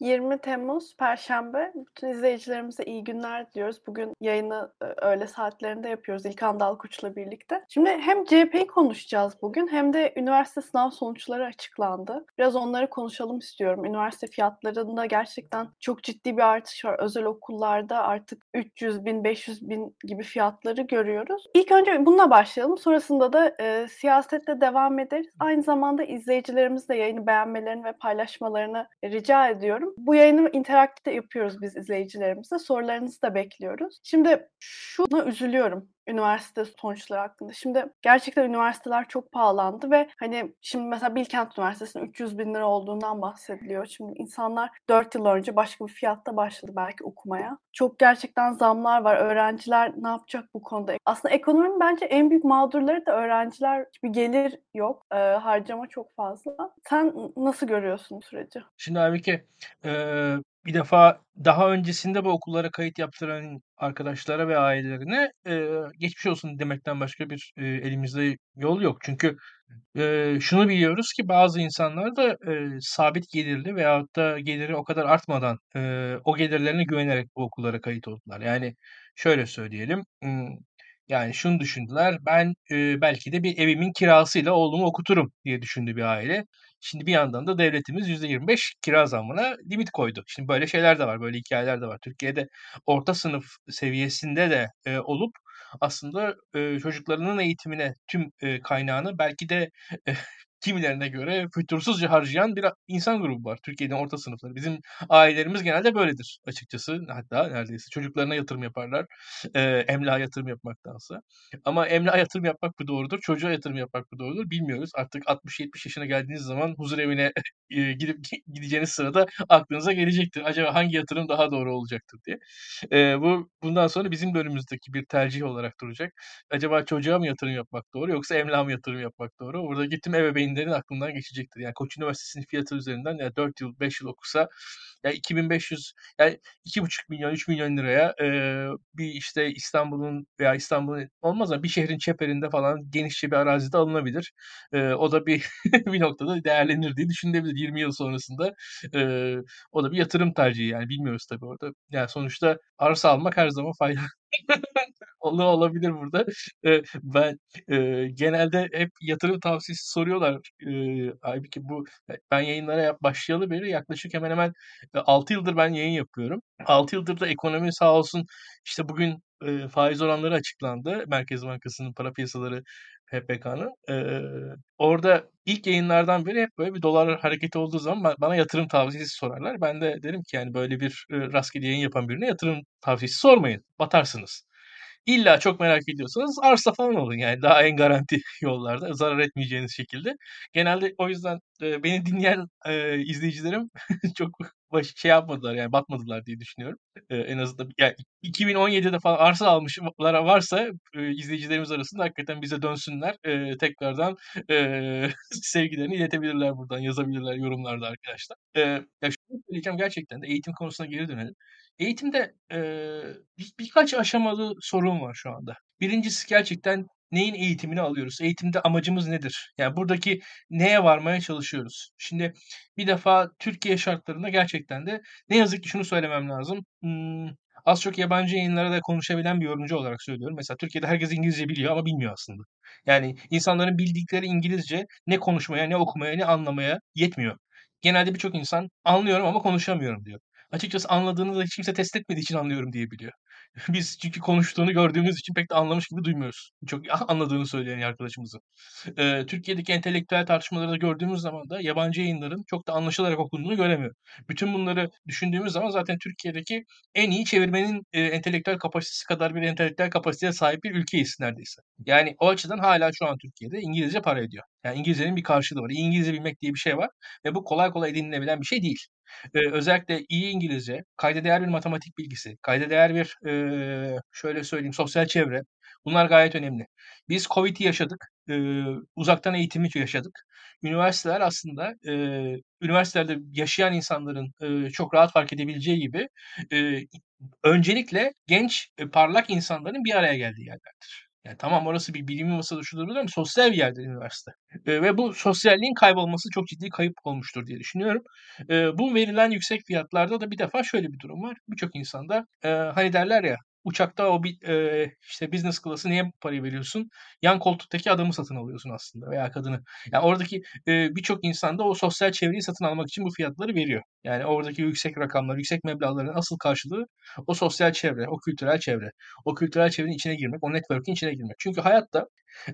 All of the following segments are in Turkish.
20 Temmuz Perşembe. Bütün izleyicilerimize iyi günler diliyoruz. Bugün yayını e, öğle saatlerinde yapıyoruz İlkan Dalkuç'la birlikte. Şimdi hem CHP'yi konuşacağız bugün hem de üniversite sınav sonuçları açıklandı. Biraz onları konuşalım istiyorum. Üniversite fiyatlarında gerçekten çok ciddi bir artış var. Özel okullarda artık 300 bin, 500 bin gibi fiyatları görüyoruz. İlk önce bununla başlayalım. Sonrasında da e, siyasetle devam ederiz. Aynı zamanda izleyicilerimiz de yayını beğenmelerini ve paylaşmalarını rica ediyorum. Bu yayını interaktif de yapıyoruz biz izleyicilerimize. Sorularınızı da bekliyoruz. Şimdi şuna üzülüyorum üniversite sonuçları hakkında. Şimdi gerçekten üniversiteler çok pahalandı ve hani şimdi mesela Bilkent Üniversitesi'nin 300 bin lira olduğundan bahsediliyor. Şimdi insanlar 4 yıl önce başka bir fiyatta başladı belki okumaya. Çok gerçekten zamlar var. Öğrenciler ne yapacak bu konuda? Aslında ekonominin bence en büyük mağdurları da öğrenciler. Bir gelir yok. E, harcama çok fazla. Sen nasıl görüyorsun süreci? Şimdi Aybike, eee, bir defa daha öncesinde bu okullara kayıt yaptıran arkadaşlara ve ailelerine, eee, geçmiş olsun demekten başka bir, eee, elimizde yol yok. Çünkü, eee, şunu biliyoruz ki bazı insanlar da, eee, sabit gelirli veyahut da geliri o kadar artmadan, eee, o gelirlerine güvenerek bu okullara kayıt oldular. Yani şöyle söyleyelim, yani şunu düşündüler, ben, eee, belki de bir evimin kirasıyla oğlumu okuturum diye düşündü bir aile. Şimdi bir yandan da devletimiz %25 kira zammına limit koydu. Şimdi böyle şeyler de var, böyle hikayeler de var. Türkiye'de orta sınıf seviyesinde de e, olup aslında e, çocuklarının eğitimine tüm e, kaynağını belki de e, kimilerine göre fütursuzca harcayan bir insan grubu var. Türkiye'nin orta sınıfları. Bizim ailelerimiz genelde böyledir açıkçası. Hatta neredeyse çocuklarına yatırım yaparlar. E, emlağa yatırım yapmaktansa. Ama emlağa yatırım yapmak mı doğrudur, çocuğa yatırım yapmak mı doğrudur bilmiyoruz. Artık 60-70 yaşına geldiğiniz zaman huzur evine e, gidip gideceğiniz sırada aklınıza gelecektir. Acaba hangi yatırım daha doğru olacaktır diye. E, bu bundan sonra bizim de önümüzdeki bir tercih olarak duracak. Acaba çocuğa mı yatırım yapmak doğru yoksa emlağa mı yatırım yapmak doğru? Burada tüm ebeveynlerin aklından geçecektir. Yani Koç Üniversitesi'nin fiyatı üzerinden yani 4 yıl 5 yıl okusa ya 2500 yani 2,5 milyon 3 milyon liraya e, bir işte İstanbul'un veya İstanbul'un olmaz ama bir şehrin çeperinde falan genişçe bir arazide alınabilir. E, o da bir bir noktada değerlenir diye düşünülebilir 20 yıl sonrasında. E, o da bir yatırım tercihi yani bilmiyoruz tabii orada. Yani sonuçta arsa almak her zaman faydalı Olu olabilir burada. Ben, genelde hep yatırım tavsiyesi soruyorlar. Eee, bu ben yayınlara başlayalı beri yaklaşık hemen hemen, eee, 6 yıldır ben yayın yapıyorum. 6 yıldır da ekonomi sağ olsun, işte, bugün, eee, faiz oranları açıklandı. Merkez Bankası'nın para piyasaları HPK'nın. Eee, orada ilk yayınlardan beri hep böyle bir dolar hareketi olduğu zaman bana yatırım tavsiyesi sorarlar. Ben de derim ki, yani, böyle bir, eee, rastgele yayın yapan birine yatırım tavsiyesi sormayın, batarsınız. İlla çok merak ediyorsanız arsa falan alın yani daha en garanti yollarda zarar etmeyeceğiniz şekilde. Genelde o yüzden, eee, beni dinleyen, eee, izleyicilerim çok baş şey yapmadılar yani batmadılar diye düşünüyorum. Eee, en azından ya 2017'de falan arsa almışlar varsa, eee, izleyicilerimiz arasında hakikaten bize dönsünler. Eee, tekrardan, eee, sevgilerini iletebilirler buradan, yazabilirler yorumlarda arkadaşlar. Eee, ya şunu söyleyeceğim gerçekten de eğitim konusuna geri dönelim. Eğitimde, eee, bir birkaç aşamalı sorun var şu anda. Birincisi gerçekten neyin eğitimini alıyoruz? Eğitimde amacımız nedir? Yani buradaki neye varmaya çalışıyoruz? Şimdi bir defa Türkiye şartlarında gerçekten de ne yazık ki şunu söylemem lazım. Imm, az çok yabancı yayınlara da konuşabilen bir yorumcu olarak söylüyorum. Mesela Türkiye'de herkes İngilizce biliyor ama bilmiyor aslında. Yani insanların bildikleri İngilizce ne konuşmaya, ne okumaya, ne anlamaya yetmiyor. Genelde birçok insan anlıyorum ama konuşamıyorum diyor. Açıkçası anladığını da hiç kimse test etmediği için anlıyorum diyebiliyor. Biz çünkü konuştuğunu gördüğümüz için pek de anlamış gibi duymuyoruz. Çok anladığını söyleyen arkadaşımızın. Eee, Türkiye'deki entelektüel tartışmaları da gördüğümüz zaman da yabancı yayınların çok da anlaşılarak okunduğunu göremiyorum. Bütün bunları düşündüğümüz zaman zaten Türkiye'deki en iyi çevirmenin, eee, entelektüel kapasitesi kadar bir entelektüel kapasiteye sahip bir ülkeyiz neredeyse. Yani o açıdan hala şu an Türkiye'de İngilizce para ediyor. Yani İngilizcenin bir karşılığı var. İngilizce bilmek diye bir şey var ve bu kolay kolay edinilebilen bir şey değil. Eee, özellikle iyi İngilizce, kayda değer bir matematik bilgisi, kayda değer bir, eee, şöyle söyleyeyim, sosyal çevre, bunlar gayet önemli. Biz COVID'i yaşadık, eee, uzaktan eğitimi yaşadık. Üniversiteler aslında, eee, üniversitelerde yaşayan insanların, eee, çok rahat fark edebileceği gibi, eee, öncelikle genç, eee, parlak insanların bir araya geldiği yerlerdir. Yani tamam orası bir bilim yuvası şudur budur ama sosyal bir yerdir üniversite. Eee, ve bu sosyalliğin kaybolması çok ciddi kayıp olmuştur diye düşünüyorum. Eee, bu verilen yüksek fiyatlarda da bir defa şöyle bir durum var. Birçok insanda, eee, hani derler ya, uçakta o bir, eee, işte business class'ı niye parayı veriyorsun? Yan koltuktaki adamı satın alıyorsun aslında veya kadını. Ya oradaki, eee, birçok insan da o sosyal çevreyi satın almak için bu fiyatları veriyor. Yani oradaki yüksek rakamlar, yüksek meblağların asıl karşılığı o sosyal çevre, o kültürel çevre. O kültürel çevrenin içine girmek, o network'ün içine girmek. Çünkü hayatta,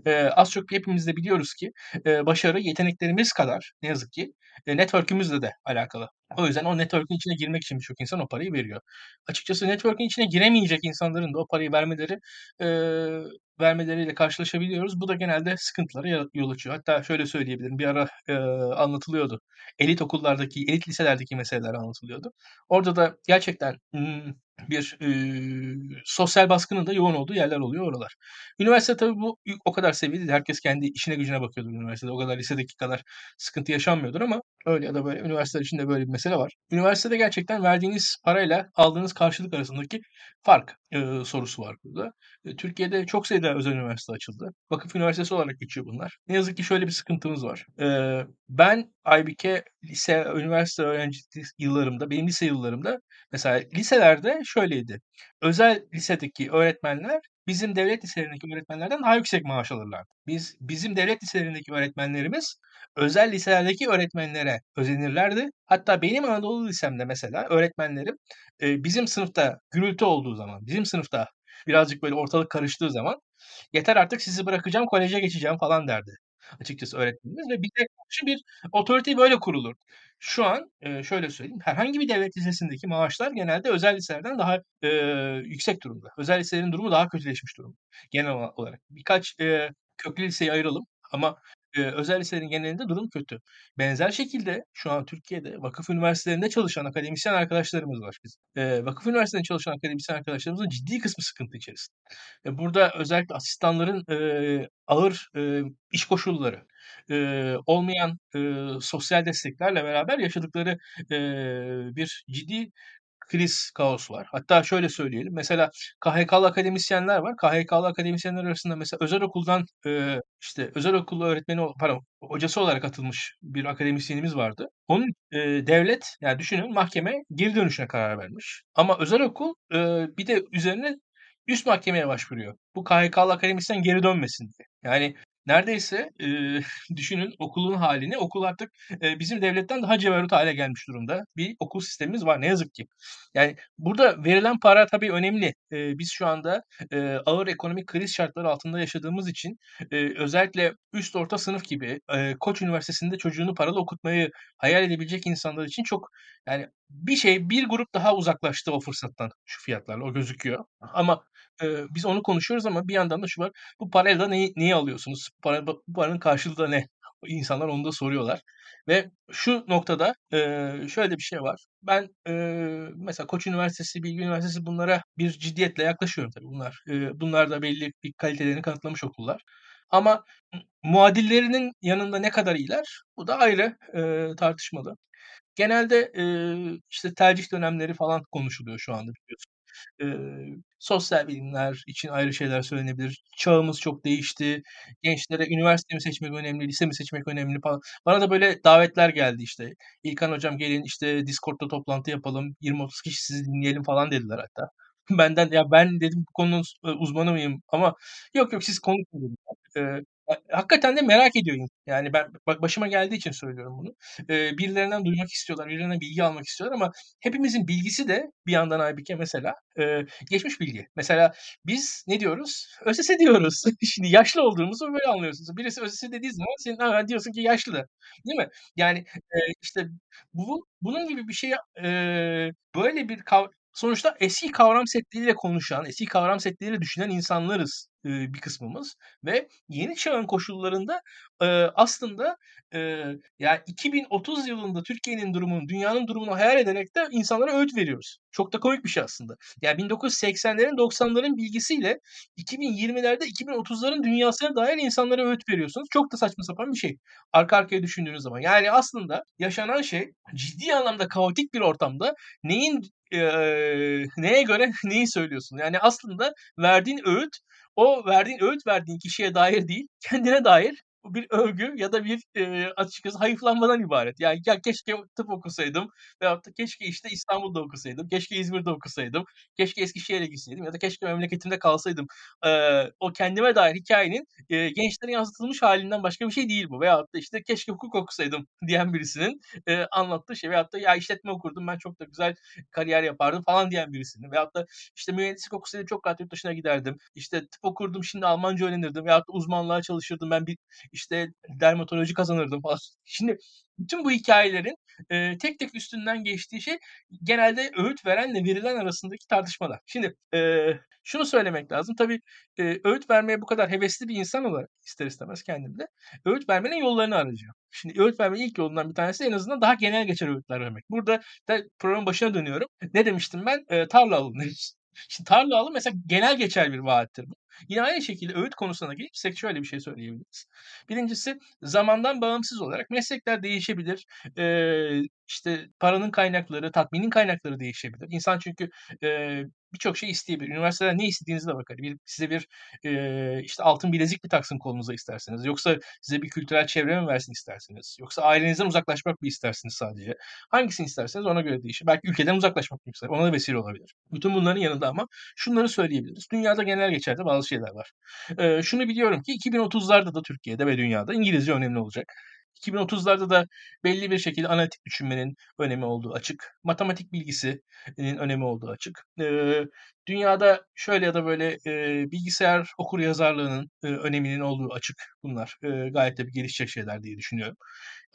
eee, az çok hepimiz de biliyoruz ki, eee, başarı yeteneklerimiz kadar ne yazık ki, eee, network'ümüzle de alakalı. O yüzden o network'ün içine girmek için birçok insan o parayı veriyor. Açıkçası network'ün içine giremeyecek insanların da o parayı vermeleri, eee, vermeleriyle karşılaşabiliyoruz. Bu da genelde sıkıntılara yol açıyor. Hatta şöyle söyleyebilirim, bir ara, eee, anlatılıyordu. Elit okullardaki, elit liselerdeki meseleler anlatılıyordu. Orada da gerçekten, ımm, bir, eee, sosyal baskının da yoğun olduğu yerler oluyor oralar. Üniversite tabii bu o kadar seviyede. Herkes kendi işine gücüne bakıyordur üniversitede. O kadar lisedeki kadar sıkıntı yaşanmıyordur ama öyle ya da böyle üniversiteler için de böyle bir mesele var. Üniversitede gerçekten verdiğiniz parayla aldığınız karşılık arasındaki fark, eee, sorusu var burada. Eee, Türkiye'de çok sayıda özel üniversite açıldı. Vakıf üniversitesi olarak geçiyor bunlar. Ne yazık ki şöyle bir sıkıntımız var. Eee, ben Aybüke lise, üniversite öğrencilik yıllarımda, benim lise yıllarımda mesela liselerde şöyleydi. Özel lisedeki öğretmenler bizim devlet liselerindeki öğretmenlerden daha yüksek maaş alırlardı. Biz bizim devlet liselerindeki öğretmenlerimiz özel liselerdeki öğretmenlere özenirlerdi. Hatta benim Anadolu lisemde mesela öğretmenlerim, eee, bizim sınıfta gürültü olduğu zaman, bizim sınıfta birazcık böyle ortalık karıştığı zaman "Yeter artık sizi bırakacağım, koleje geçeceğim." falan derdi açıkçası öğretmenimiz ve bize karşı bir otorite böyle kurulur. Şu an, eee, şöyle söyleyeyim, herhangi bir devlet lisesindeki maaşlar genelde özel liselerden daha, eee, yüksek durumda. Özel liselerin durumu daha kötüleşmiş durumda genel ola olarak. Birkaç, eee, köklü liseyi ayıralım ama, eee, özel liselerin genelinde durum kötü. Benzer şekilde şu an Türkiye'de vakıf üniversitelerinde çalışan akademisyen arkadaşlarımız var bizim. Eee, vakıf üniversitelerinde çalışan akademisyen arkadaşlarımızın ciddi kısmı sıkıntı içerisinde. Ve burada özellikle asistanların, eee, ağır, eee, iş koşulları, eee, olmayan, eee, sosyal desteklerle beraber yaşadıkları, eee, bir ciddi kriz, kaos var. Hatta şöyle söyleyelim, mesela KHK'lı akademisyenler var. KHK'lı akademisyenler arasında mesela özel okuldan, eee, işte özel okul öğretmeni pardon, hocası olarak atılmış bir akademisyenimiz vardı. Onun, eee, devlet, yani düşünün mahkeme geri dönüşüne karar vermiş. Ama özel okul, eee, bir de üzerine üst mahkemeye başvuruyor. Bu KHK'lı akademisyen geri dönmesin diye. Yani neredeyse, eee, düşünün okulun hâlini. Okul artık, eee, bizim devletten daha ceberut hâle gelmiş durumda bir okul sistemimiz var ne yazık ki. Yani burada verilen para tabii önemli. Eee, biz şu anda, eee, ağır ekonomik kriz şartları altında yaşadığımız için, eee, özellikle üst orta sınıf gibi, eee, Koç Üniversitesi'nde çocuğunu paralı okutmayı hayal edebilecek insanlar için çok yani bir şey, bir grup daha uzaklaştı o fırsattan şu fiyatlarla, o gözüküyor. Ama, eee, biz onu konuşuyoruz ama bir yandan da şu var, bu parayla neyi neyi alıyorsunuz? Para bu paranın karşılığı da ne? İnsanlar onu da soruyorlar ve şu noktada, eee, şöyle bir şey var. Ben, eee, mesela Koç Üniversitesi, Bilgi Üniversitesi bunlara bir ciddiyetle yaklaşıyorum tabii bunlar. Eee, bunlar da belli bir kalitelerini kanıtlamış okullar. Ama muadillerinin yanında ne kadar iyiler? Bu da ayrı, eee, tartışmalı. Genelde, eee, işte tercih dönemleri falan konuşuluyor şu anda biliyorsun. Eee, sosyal bilimler için ayrı şeyler söylenebilir. Çağımız çok değişti. Gençlere üniversite mi seçmek önemli, lise mi seçmek önemli falan. Bana da böyle davetler geldi işte. "İlkan hocam gelin, işte Discord'da toplantı yapalım. 20-30 kişi sizi dinleyelim." falan dediler hatta. Benden ya ben dedim bu konunun uzmanı mıyım ama "Yok, yok siz konuşun." dediler. Eee, ha hakikaten de merak ediyor insan. Yani ben bak başıma geldiği için söylüyorum bunu. Birilerinden duymak istiyorlar, birilerinden bilgi almak istiyorlar ama hepimizin bilgisi de bir yandan Aybüke mesela, geçmiş bilgi. Mesela biz ne diyoruz? ÖSS diyoruz. Şimdi yaşlı olduğumuzu böyle anlıyorsunuz. Birisi ÖSS dediği zaman senin diyorsun ki yaşlı, değil mi? Yani, işte bu bunun gibi bir şey, böyle bir kav sonuçta eski kavram setleriyle konuşan, eski kavram setleriyle düşünen insanlarız, eee, bir kısmımız ve yeni çağın koşullarında, eee, aslında, eee, ya 2030 yılında Türkiye'nin durumunu, dünyanın durumunu hayal ederek de insanlara öğüt veriyoruz. Çok da komik bir şey aslında. Ya 1980'lerin 90'ların bilgisiyle 2020'lerde 2030'ların dünyasına dair insanlara öğüt veriyorsunuz. Çok da saçma sapan bir şey arka arkaya düşündüğünüz zaman. Yani aslında yaşanan şey ciddi anlamda kaotik bir ortamda neyin, eee, neye göre neyi söylüyorsun? Yani aslında verdiğin öğüt o verdiğin, öğüt verdiğin kişiye dair değil, kendine dair bir övgü ya da bir, eee, açıkçası hayıflanmadan ibaret. Yani, ya keşke tıp okusaydım veyahut da keşke, işte, İstanbul'da okusaydım, keşke İzmir'de okusaydım, keşke Eskişehir'e gitseydim ya da keşke memleketimde kalsaydım. Eee, o kendime dair hikâyenin, eee, gençlere yansıtılmış hâlinden başka bir şey değil bu. Veyahut da, işte, keşke hukuk okusaydım diyen birisinin, eee, anlattığı şey veyahut da ya işletme okurdum ben çok da güzel kariyer yapardım falan diyen birisinin veyahut da, işte, mühendislik okusaydım çok rahat yurt dışına giderdim, işte, tıp okurdum şimdi Almanca öğrenirdim veyahut da uzmanlığa çalışırdım ben bir, işte, dermatoloji kazanırdım falan. Şimdi bütün bu hikâyelerin, eee, tek tek üstünden geçtiği şey genelde öğüt verenle verilen arasındaki tartışmalar. Şimdi, eee, şunu söylemek lazım. Tabii, eee, öğüt vermeye bu kadar hevesli bir insan olarak ister istemez kendim de öğüt vermenin yollarını arayacağım. Şimdi öğüt vermenin ilk yolundan bir tanesi en azından daha genel geçer öğütler vermek. Burada da programın başına dönüyorum. Ne demiştim ben? Eee, tarla alın. Şimdi tarla alın mesela genel geçer bir vaattir bu. Yine aynı şekilde öğüt konusuna gelirsek şöyle bir şey söyleyebiliriz. 1'incisi zamandan bağımsız olarak meslekler değişebilir. Eee, işte, paranın kaynakları, tatminin kaynakları değişebilir. İnsan çünkü, eee, birçok şey isteyebilir. Üniversiteden ne istediğinize bakar. Bir size bir, eee, işte, altın bilezik mi taksın kolunuza isterseniz yoksa size bir kültürel çevre mi versin istersiniz yoksa ailenizden uzaklaşmak mı istersiniz sadece? Hangisini isterseniz ona göre değişir. Belki ülkeden uzaklaşmak mı ister, ona da vesile olabilir. Bütün bunların yanında ama şunları söyleyebiliriz. Dünyada genel geçerde bazı şeyler var. Eee, şunu biliyorum ki 2030'larda da Türkiye'de ve dünyada İngilizce önemli olacak. 2030'larda da belli bir şekilde analitik düşünmenin önemi olduğu açık. Matematik bilgisinin önemi olduğu açık. Eee, dünyada şöyle ya da böyle, eee, bilgisayar okuryazarlığının, eee, öneminin olduğu açık. Bunlar, eee, gayet de gelişecek şeyler diye düşünüyorum.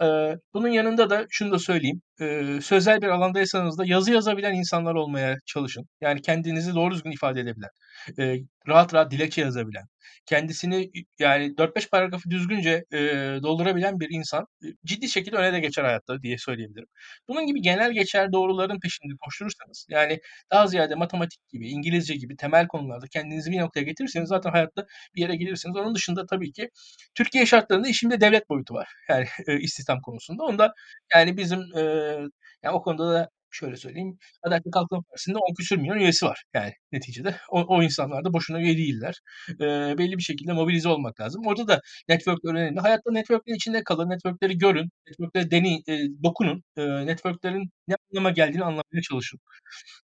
Eee, bunun yanında da şunu da söyleyeyim. Eee, sözel bir alandaysanız da yazı yazabilen insanlar olmaya çalışın. Yani kendinizi doğru düzgün ifade edebilen, eee, rahat rahat dilekçe yazabilen, kendisini yani 4-5 paragrafı düzgünce, eee, doldurabilen bir insan, eee, ciddi şekilde öne de geçer hayatta diye söyleyebilirim. Bunun gibi genel geçer doğruların peşinde koşturursanız, yani daha ziyade matematik gibi, İngilizce gibi temel konularda kendinizi bir noktaya getirirseniz zaten hayatta bir yere gelirsiniz. Onun dışında tabii ki Türkiye şartlarında işin bir de devlet boyutu var. Yani, eee, istihdam konusunda. Onda yani bizim, eee, ya o konuda da şöyle söyleyeyim, Adalet ve Kalkınma Partisi'nde 10 küsur milyon üyesi var yani neticede. O o insanlar da boşuna üye değiller. Eee, belli bir şekilde mobilize olmak lazım. Orada da network'ler önemli. Hayatta network'lerin içinde kalın, network'leri görün, network'leri deneyin, eee, dokunun. Eee, network'lerin ne anlama geldiğini anlamaya çalışın.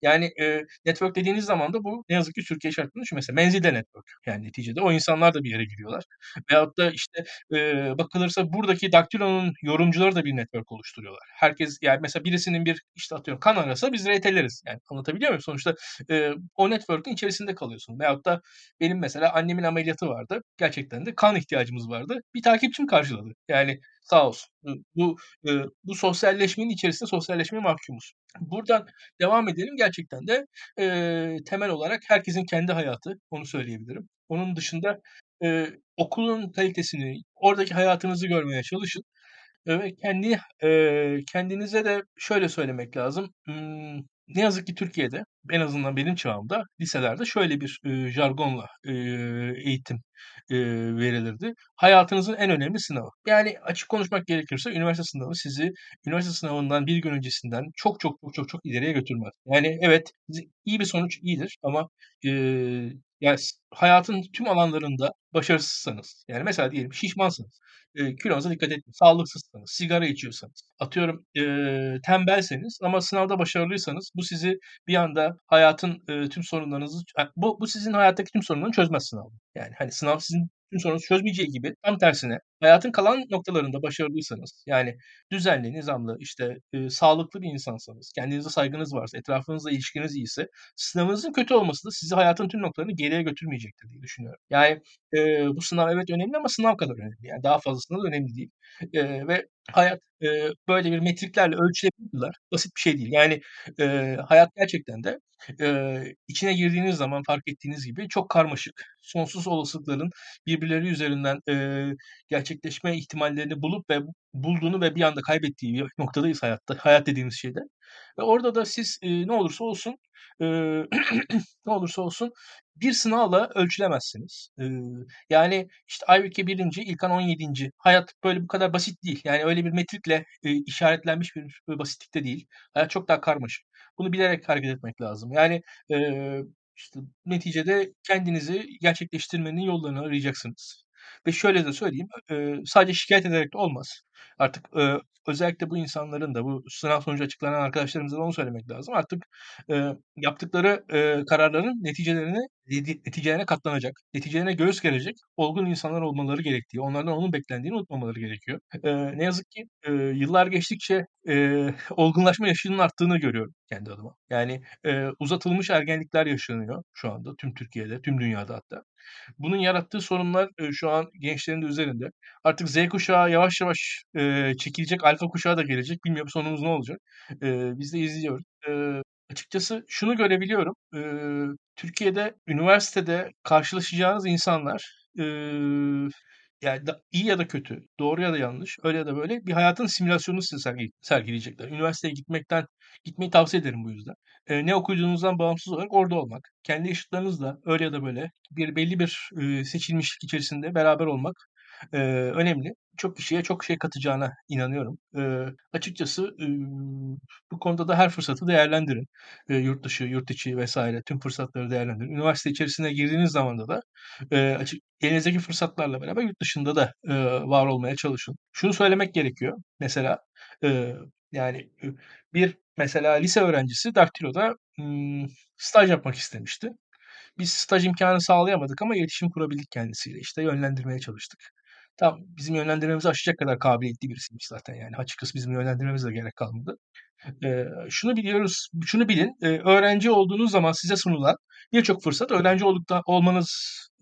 Yani, eee, network dediğiniz zaman da bu ne yazık ki Türkiye şartlarında şu mesela menzilde network. Yani neticede o insanlar da bir yere giriyorlar. Veyahut da, işte, eee, bakılırsa buradaki Daktilo'nun yorumcuları da bir network oluşturuyorlar. Herkes yani mesela birisinin bir, işte, atıyorum kan arasa biz RT'leriz. Yani anlatabiliyor muyum? Sonuçta, eee, o network'ün içerisinde kalıyorsun. Veyahut da benim mesela annemin ameliyatı vardı. Gerçekten de kan ihtiyacımız vardı. Bir takipçim karşıladı. Yani sağ olsun. Bu, eee, bu sosyalleşmenin içerisinde sosyalleşmeye mahkumuz. Buradan devam edelim. Gerçekten de, eee, temel olarak herkesin kendi hayatı, onu söyleyebilirim. Onun dışında, eee, okulun kalitesini, oradaki hayatınızı görmeye çalışın, eee, ve kendi, eee, kendinize de şöyle söylemek lazım. Imm, ne yazık ki Türkiye'de, en azından benim çağımda liselerde şöyle bir, eee, jargonla, eee, eğitim, eee, verilirdi. Hayatınızın en önemli sınavı. Yani açık konuşmak gerekirse üniversite sınavı sizi üniversite sınavından bir gün öncesinden çok, çok, çok, çok, çok ileriye götürmez. Yani evet, iyi bir sonuç iyidir ama, eee, ya s hayatın tüm alanlarında başarısızsanız, yani mesela diyelim şişmansınız, eee, kilonuza dikkat etmiyorsunuz, sağlıksızsınız, sigara içiyorsanız, atıyorum, eee, tembelseniz ama sınavda başarılıysanız bu sizi bir anda hayatın, eee, tüm sorunlarınızı bu bu sizin hayattaki tüm sorunları çözmez sınav. Yani, hani, sınav sizin tüm sorununuzu çözmeyeceği gibi tam tersine hayatın kalan noktalarında başarılıysanız, yani düzenli, nizamlı, işte, eee, sağlıklı bir insansanız, kendinize saygınız varsa, etrafınızla ilişkiniz iyiyse sınavınızın kötü olması da sizi hayatın tüm noktalarını geriye götürmeyecektir diye düşünüyorum. Yani, eee, bu sınav evet önemli ama sınav kadar önemli. Yani daha fazlasından önemli değil. Eee, ve hayat, eee, böyle bir metriklerle ölçülebilir basit bir şey değil. Yani, eee, hayat gerçekten de, eee, içine girdiğiniz zaman fark ettiğiniz gibi çok karmaşık, sonsuz olasılıkların birbirleri üzerinden, eee, gerçekleşme ihtimallerini bulup ve bulduğunu ve bir anda kaybettiği bir noktadayız hayatta, hayat dediğimiz şeyde. Ve orada da siz, eee, ne olursa olsun, eee, ne olursa olsun bir sınavla ölçülemezsiniz. Eee, yani, işte, Aybüke 1'inci, İlkan 17'nci. Hayat böyle bu kadar basit değil. Yani öyle bir metrikle, eee, işaretlenmiş bir, eee, basitlikte değil. Hayat çok daha karmaşık. Bunu bilerek hareket etmek lazım. Yani, eee İşte neticede kendinizi gerçekleştirmenin yollarını arayacaksınız. Ve şöyle de söyleyeyim, sadece şikâyet ederek de olmaz. Artık, eee, özellikle bu insanların da bu sınav sonucu açıklanan arkadaşlarımıza da onu söylemek lazım. Artık, eee, yaptıkları, eee, kararların neticelerini neti neticelerine katlanacak, neticelerine göğüs gerecek olgun insanlar olmaları gerektiği, onlardan onun beklendiğini unutmamaları gerekiyor. Eee, ne yazık ki, eee, yıllar geçtikçe, eee, olgunlaşma yaşının arttığını görüyorum kendi adıma. Yani, eee, uzatılmış ergenlikler yaşanıyor şu anda tüm Türkiye'de, tüm dünyada hatta. Bunun yarattığı sorunlar, eee, şu an gençlerin de üzerinde. Artık Z kuşağı yavaş yavaş, eee, çekilecek, alfa kuşağı da gelecek. Bilmiyorum sonumuz ne olacak? Eee, biz de izliyoruz. Eee, açıkçası şunu görebiliyorum. Eee, Türkiye'de üniversitede karşılaşacağınız insanlar, eee, yani da iyi ya da kötü, doğru ya da yanlış, öyle ya da böyle bir hayatın simülasyonunu size sergi sergileyecekler. Üniversiteye gitmekten gitmeyi tavsiye ederim bu yüzden. Eee, ne okuduğunuzdan bağımsız olarak orada olmak, kendi yaşıtlarınızla öyle ya da böyle bir belli bir, eee, seçilmişlik içerisinde beraber olmak, eee, önemli. Çok kişiye çok şey katacağına inanıyorum. Eee, açıkçası, ııı, bu konuda da her fırsatı değerlendirin. Eee, yurt dışı, yurt içi vs. tüm fırsatları değerlendirin. Üniversite içerisine girdiğiniz zamanda da, eee, açık elinizdeki fırsatlarla beraber yurt dışında da, eee, var olmaya çalışın. Şunu söylemek gerekiyor mesela, eee, yani, bir mesela lise öğrencisi Daktilo'da, ımm, staj yapmak istemişti. Biz staj imkânı sağlayamadık ama iletişim kurabildik kendisiyle. İşte yönlendirmeye çalıştık. Tam bizim yönlendirmemizi aşacak kadar kabiliyetli birisiymiş zaten yani. Açıkçası bizim yönlendirmemize gerek kalmadı. Eee, şunu biliyoruz, şunu bilin, eee, öğrenci olduğunuz zaman size sunulan birçok fırsat öğrenci olduktan olmanız,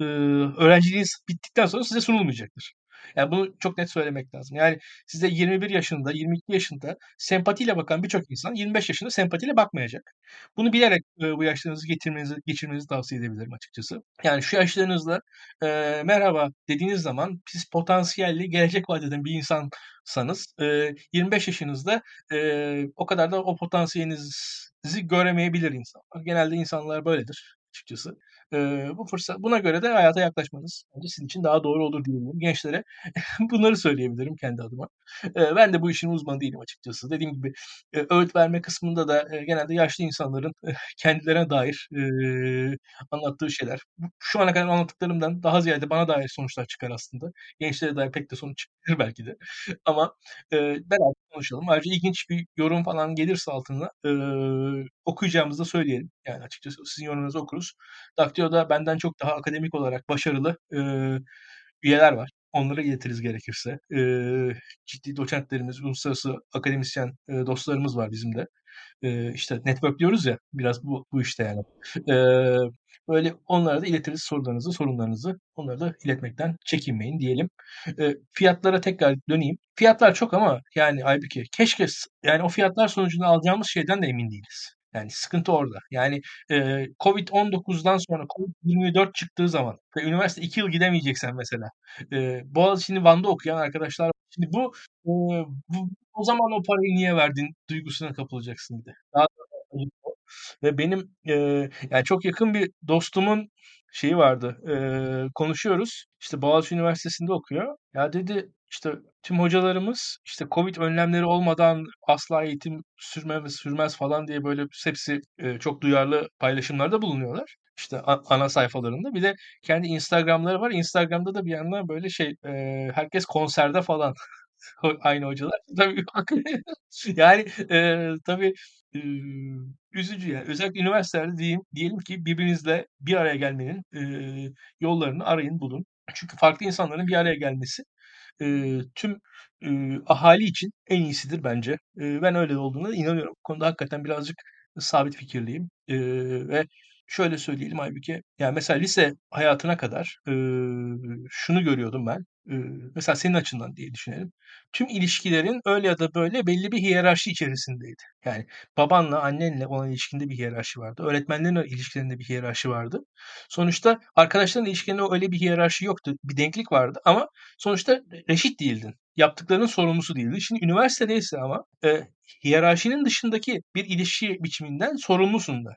ııı, öğrenciliğiniz bittikten sonra size sunulmayacaktır. Yani bunu çok net söylemek lazım. Yani size 21 yaşında, 22 yaşında sempatiyle bakan birçok insan 25 yaşında sempatiyle bakmayacak. Bunu bilerek, eee, bu yaşlarınızı getirmenizi geçirmenizi tavsiye edebilirim açıkçası. Yani şu yaşlarınızda, eee, merhaba dediğiniz zaman siz potansiyelli, gelecek vaat eden bir insansanız, eee, 25 yaşınızda, eee, o kadar da o potansiyelinizi göremeyebilir insanlar. Genelde insanlar böyledir açıkçası. Bu fırsat buna göre de hayata yaklaşmanız bence sizin için daha doğru olur diyebilirim. Gençlere bunları söyleyebilirim kendi adıma. Eee, ben de bu işin uzmanı değilim açıkçası. Dediğim gibi, eee, öğüt verme kısmında da, eee, genelde yaşlı insanların kendilerine dair, eee, anlattığı şeyler. Şu ana kadar anlattıklarımdan daha ziyade bana dair sonuçlar çıkar aslında. Gençlere dair pek de sonuç çıkmayabilir belki de ama, eee, beraber konuşalım. Ayrıca ilginç bir yorum falan gelirse altına, eee, okuyacağımızı da söyleyelim. Yani açıkçası sizin yorumlarınızı okuruz. Daktilo'da benden çok daha akademik olarak başarılı, eee, üyeler var. Onlara iletiriz gerekirse. Eee, ciddi doçentlerimiz, uluslararası akademisyen, eee, dostlarımız var bizim de. Eee, işte network diyoruz ya, biraz bu bu işte yani. Eee, böyle onlara da iletiriz sorularınızı, sorunlarınızı. Onları da iletmekten çekinmeyin diyelim. Eee, fiyatlara tekrar döneyim. Fiyatlar çok ama yani Aybüke keşke yani o fiyatlar sonucunda alacağımız şeyden de emin değiliz. Yani sıkıntı orada. Yani, eee, COVID-19'dan sonra COVID-24 çıktığı zaman ve üniversite 2 yıl gidemeyeceksen mesela, eee, Boğaziçi'ni Van'da okuyan arkadaşlar. Şimdi bu, eee, bu o zaman o parayı niye verdin duygusuna kapılacaksın bir de. Ve benim, eee, yani çok yakın bir dostumun şeyi vardı, eee, konuşuyoruz. İşte Boğaziçi Üniversitesi'nde okuyor. Ya dedi, işte tüm hocalarımız işte COVID önlemleri olmadan asla eğitim sürmez sürmez falan diye böyle hepsi, eee, çok duyarlı paylaşımlarda bulunuyorlar. İşte ana sayfalarında. Bir de kendi Instagram'ları var. Instagram'da da bir yandan böyle şey, eee, herkes konserde falan aynı hocalar. Tabii yani, eee, tabii, ııı, üzücü yani. Özellikle üniversitelerde diyeyim diyelim ki birbirinizle bir araya gelmenin, eee, yollarını arayın, bulun. Çünkü farklı insanların bir araya gelmesi, eee, tüm, ııı, ahali için en iyisidir bence. Eee, ben öyle olduğuna inanıyorum. Bu konuda hakikaten birazcık sabit fikirliyim. Eee, ve şöyle söyleyelim Aybüke, yani mesela lise hayatına kadar, ııı, şunu görüyordum ben. Mesela senin açından diye düşünelim. Tüm ilişkilerin öyle ya da böyle belli bir hiyerarşi içerisindeydi. Yani babanla, annenle olan ilişkinde bir hiyerarşi vardı. Öğretmenlerinle ilişkilerinde bir hiyerarşi vardı. Sonuçta arkadaşlarınla ilişkilerinde öyle bir hiyerarşi yoktu. Bir denklik vardı ama sonuçta re reşit değildin. Yaptıklarının sorumlusu değildin. Şimdi üniversitedeyse ama, eee, hiyerarşinin dışındaki bir ilişki biçiminden sorumlusun da.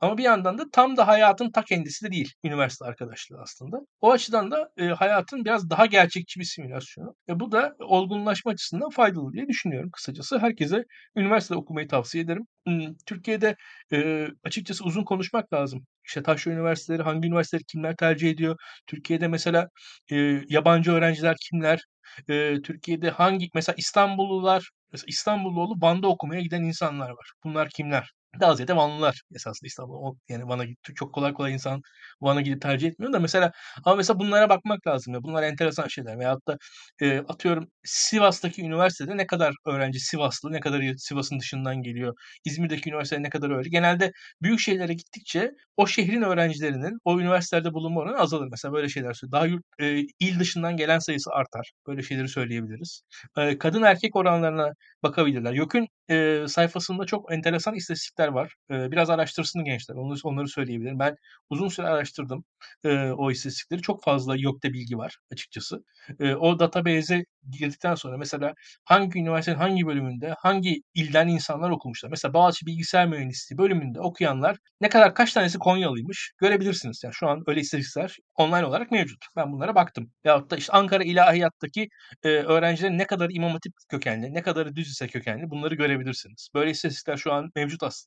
Ama bir yandan da tam da hayatın ta kendisi de değil üniversite arkadaşlığı aslında. O açıdan da e, hayatın biraz daha gerçekçi bir simülasyonu. E, bu da olgunlaşma açısından faydalı diye düşünüyorum kısacası. Herkese üniversitede okumayı tavsiye ederim. Hmm, Türkiye'de e, açıkçası uzun konuşmak lazım. İşte taşra üniversiteleri, hangi üniversiteleri kimler tercih ediyor? Türkiye'de mesela e, yabancı öğrenciler kimler? E, Türkiye'de hangi, mesela İstanbullular, mesela İstanbullu olup Van'da okumaya giden insanlar var. Bunlar kimler? Daha ziyade Vanlılar esasında İstanbul. Yani Van'a çok kolay kolay insan Van'a gidip tercih etmiyor da mesela ama mesela bunlara bakmak lazım ya. Bunlar enteresan şeyler. Veyahut da e, atıyorum Sivas'taki üniversitede ne kadar öğrenci Sivaslı, ne kadar Sivas'ın dışından geliyor. İzmir'deki üniversitede ne kadar öyle. Genelde büyük şehirlere gittikçe o şehrin öğrencilerinin o üniversitelerde bulunma oranı azalır. Mesela böyle şeyler söylüyor. Daha yurt, e, il dışından gelen sayısı artar. Böyle şeyleri söyleyebiliriz. E, kadın erkek oranlarına bakabilirler. YÖK'ün e, sayfasında çok enteresan istatistikler var. E, biraz araştırsın gençler. Onları, onları söyleyebilirim. Ben uzun süre araştırdım e, o istatistikleri. Çok fazla YÖK'te bilgi var açıkçası. E, o database'e girdikten sonra mesela hangi üniversitenin hangi bölümünde hangi ilden insanlar okumuşlar. Mesela Boğaziçi Bilgisayar Mühendisliği bölümünde okuyanlar ne kadar kaç tanesi Konyalıymış görebilirsiniz. Yani şu an öyle istatistikler online olarak mevcut. Ben bunlara baktım. Yahut da işte Ankara İlahiyat'taki e, öğrencilerin ne kadar İmam Hatip kökenli, ne kadarı düz lise kökenli bunları görebilirsiniz. Böyle istatistikler şu an mevcut aslında.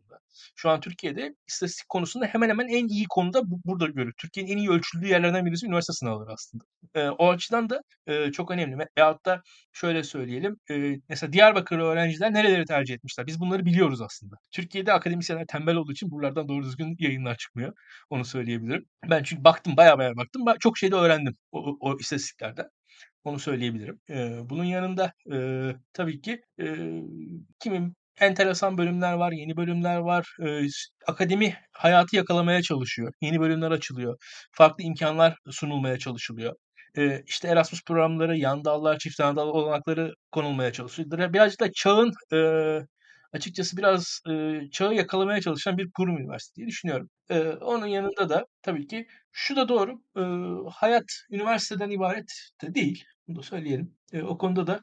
Şu an Türkiye'de istatistik konusunda hemen hemen en iyi konuda bu, burada görülür. Türkiye'nin en iyi ölçüldüğü yerlerden birisi üniversite sınavları aslında. E, o açıdan da e, çok önemli. Veyahut da şöyle söyleyelim. E, mesela Diyarbakırlı öğrenciler nereleri tercih etmişler? Biz bunları biliyoruz aslında. Türkiye'de akademisyenler tembel olduğu için buralardan doğru düzgün yayınlar çıkmıyor. Onu söyleyebilirim. Ben çünkü baktım baya baya baktım. Çok şey de öğrendim o, o, istatistiklerden. Onu söyleyebilirim. E, bunun yanında e, tabii ki e, kimin enteresan bölümler var, yeni bölümler var. E, akademi hayatı yakalamaya çalışıyor. Yeni bölümler açılıyor. Farklı imkanlar sunulmaya çalışılıyor. E, işte Erasmus programları, yan dallar, çift yan dal olanakları konulmaya çalışılıyor. Birazcık da çağın e, açıkçası biraz e, çağı yakalamaya çalışan bir kurum üniversite diye düşünüyorum. E, onun yanında da tabii ki şu da doğru. E, hayat üniversiteden ibaret de değil. Bunu da söyleyelim. E, o konuda da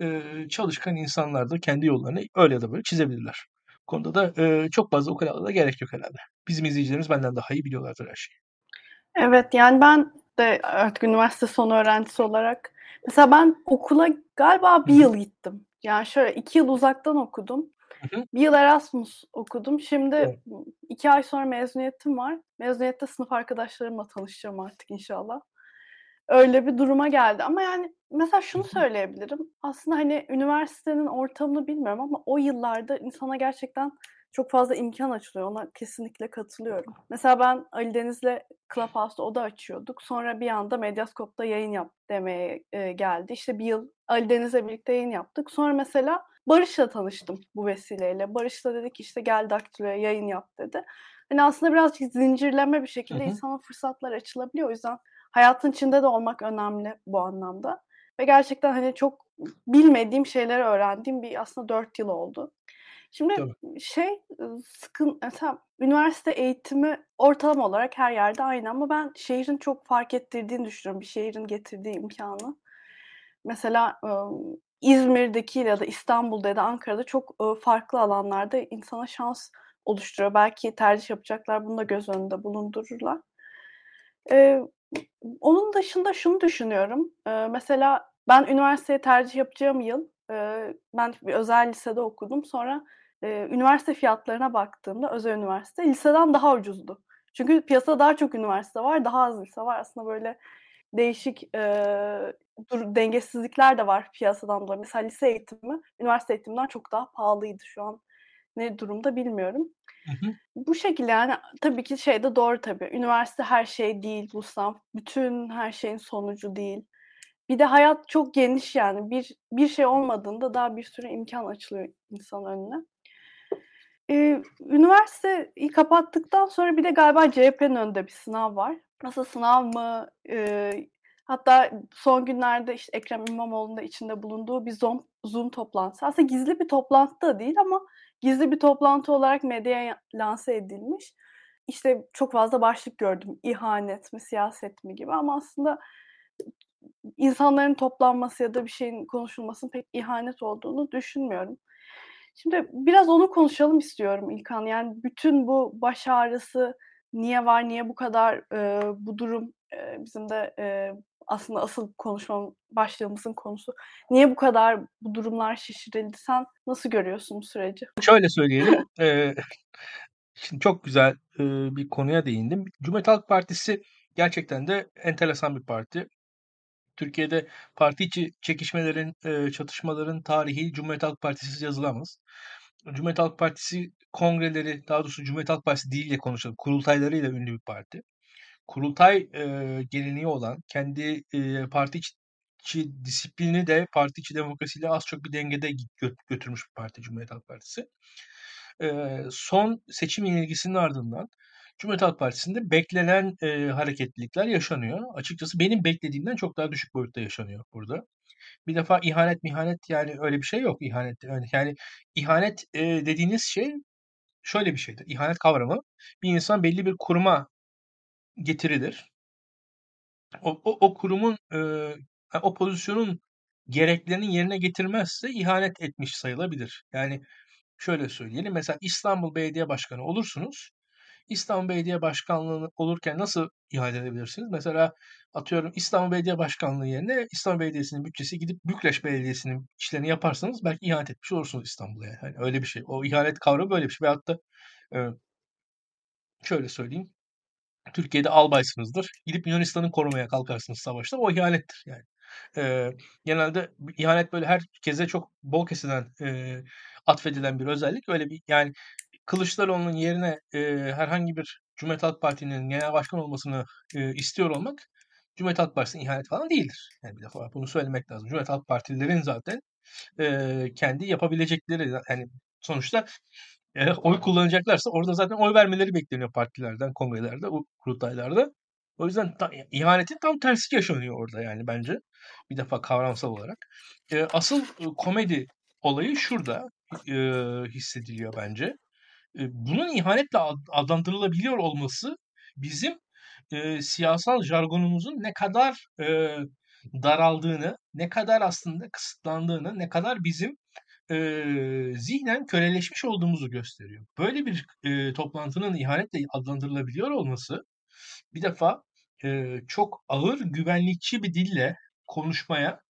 e, çalışkan insanlar da kendi yollarını öyle ya da böyle çizebilirler. Bu konuda da e, çok fazla o kadar da gerek yok herhalde. Bizim izleyicilerimiz benden daha iyi biliyorlardır her şeyi. Evet yani ben de artık üniversite son öğrencisi olarak mesela ben okula galiba bir yıl gittim. Yani şöyle iki yıl uzaktan okudum. Bir yıl Erasmus okudum. Şimdi evet. iki ay sonra mezuniyetim var. Mezuniyette sınıf arkadaşlarımla tanışacağım artık inşallah. Öyle bir duruma geldi. Ama yani mesela şunu söyleyebilirim. Aslında hani üniversitenin ortamını bilmiyorum ama o yıllarda insana gerçekten çok fazla imkan açılıyor. Ona kesinlikle katılıyorum. Mesela ben Ali Deniz'le Clubhouse'da oda açıyorduk. Sonra bir anda Medyascope'da yayın yap demeye e, geldi. İşte bir yıl Ali Deniz'le birlikte yayın yaptık. Sonra mesela Barış'la tanıştım bu vesileyle. Barış da dedi ki işte gel Daktilo'ya yayın yap dedi. Hani aslında birazcık zincirleme bir şekilde hı hı. insana fırsatlar açılabiliyor. O yüzden hayatın içinde de olmak önemli bu anlamda. Ve gerçekten hani çok bilmediğim şeyleri öğrendiğim bir aslında dört yıl oldu. Şimdi Tabii. şey sıkın mesela üniversite eğitimi ortalama olarak her yerde aynı ama ben şehrin çok fark ettirdiğini düşünüyorum. Bir şehrin getirdiği imkanı. Mesela İzmir'deki ya da İstanbul'da ya da Ankara'da çok farklı alanlarda insana şans oluşturuyor. Belki tercih yapacaklar bunu da göz önünde bulundururlar. Onun dışında şunu düşünüyorum. mesela ben üniversiteye tercih yapacağım yıl ben bir özel lisede okudum. Sonra üniversite fiyatlarına baktığımda özel üniversite liseden daha ucuzdu. Çünkü piyasada daha çok üniversite var, daha az lise var. Aslında böyle değişik e, dur, dengesizlikler de var piyasadan dolayı. Mesela lise eğitimi üniversite eğitiminden çok daha pahalıydı şu an. Ne durumda bilmiyorum. Hı hı. Bu şekilde yani tabii ki şey de doğru tabii. Üniversite her şey değil bu sınav. Bütün her şeyin sonucu değil. Bir de hayat çok geniş yani. Bir bir şey olmadığında daha bir sürü imkan açılıyor insan önüne. Ee, üniversiteyi kapattıktan sonra bir de galiba CHP'nin önünde bir sınav var. Nasıl sınav mı? Ee, hatta son günlerde işte Ekrem İmamoğlu'nun da içinde bulunduğu bir Zoom, Zoom toplantısı. Aslında gizli bir toplantı da değil ama gizli bir toplantı olarak medyaya lanse edilmiş. İşte çok fazla başlık gördüm. İhanet mi, siyaset mi gibi ama aslında insanların toplanması ya da bir şeyin konuşulmasının pek ihanet olduğunu düşünmüyorum. Şimdi biraz onu konuşalım istiyorum İlkan. Yani bütün bu baş ağrısı niye var, niye bu kadar e, bu durum e, bizim de e, aslında asıl konuşmam başlığımızın konusu. Niye bu kadar bu durumlar şişirildi? Sen nasıl görüyorsun bu süreci? Şöyle söyleyelim. e, şimdi çok güzel e, bir konuya değindim. Cumhuriyet Halk Partisi gerçekten de enteresan bir parti. Türkiye'de parti içi çekişmelerin, e, çatışmaların tarihi Cumhuriyet Halk Partisi'siz yazılamaz. Cumhuriyet Halk Partisi kongreleri, daha doğrusu Cumhuriyet Halk Partisi diliyle konuşalım, kurultaylarıyla ünlü bir parti. Kurultay e, geleneği olan, kendi e, parti içi disiplini de parti içi demokrasiyle az çok bir dengede gö- götürmüş bir parti Cumhuriyet Halk Partisi. E, son seçim yenilgisinin ardından Cumhuriyet Halk Partisi'nde beklenen e, hareketlilikler yaşanıyor. Açıkçası benim beklediğimden çok daha düşük boyutta yaşanıyor burada. Bir defa ihanet mihanet yani öyle bir şey yok ihanet. Yani ihanet e, dediğiniz şey şöyle bir şeydir. İhanet kavramı bir insan belli bir kuruma getirilir. O, o, o kurumun e, o pozisyonun gereklerinin yerine getirmezse ihanet etmiş sayılabilir. Yani şöyle söyleyelim. Mesela İstanbul Belediye Başkanı olursunuz. İstanbul Belediye Başkanlığı olurken nasıl iade edebilirsiniz? Mesela atıyorum İstanbul Belediye Başkanlığı yerine İstanbul Belediyesi'nin bütçesi gidip Bükreş Belediyesi'nin işlerini yaparsanız belki ihanet etmiş olursunuz İstanbul'a. Yani. yani öyle bir şey. O ihanet kavramı böyle bir şey. Veyahut da e, şöyle söyleyeyim. Türkiye'de albaysınızdır. Gidip Yunanistan'ı korumaya kalkarsınız savaşta. O ihanettir yani. E, genelde ihanet böyle herkese çok bol kesilen e, atfedilen bir özellik. Öyle bir yani Kılıçdaroğlu'nun yerine e, herhangi bir Cumhuriyet Halk Partisi'nin genel başkan olmasını e, istiyor olmak Cumhuriyet Halk Partisi'ne ihanet falan değildir. Yani bir defa bunu söylemek lazım. Cumhuriyet Halk Partililerin zaten e, kendi yapabilecekleri yani sonuçta e, oy kullanacaklarsa orada zaten oy vermeleri bekleniyor partilerden, kongrelerde, kurultaylarda. O yüzden ta, ihanetin tam tersi yaşanıyor orada yani bence. Bir defa kavramsal olarak. E, asıl e, komedi olayı şurada e, hissediliyor bence bunun ihanetle adlandırılabiliyor olması bizim e, siyasal jargonumuzun ne kadar e, daraldığını, ne kadar aslında kısıtlandığını, ne kadar bizim e, zihnen köleleşmiş olduğumuzu gösteriyor. Böyle bir e, toplantının ihanetle adlandırılabiliyor olması bir defa e, çok ağır güvenlikçi bir dille konuşmaya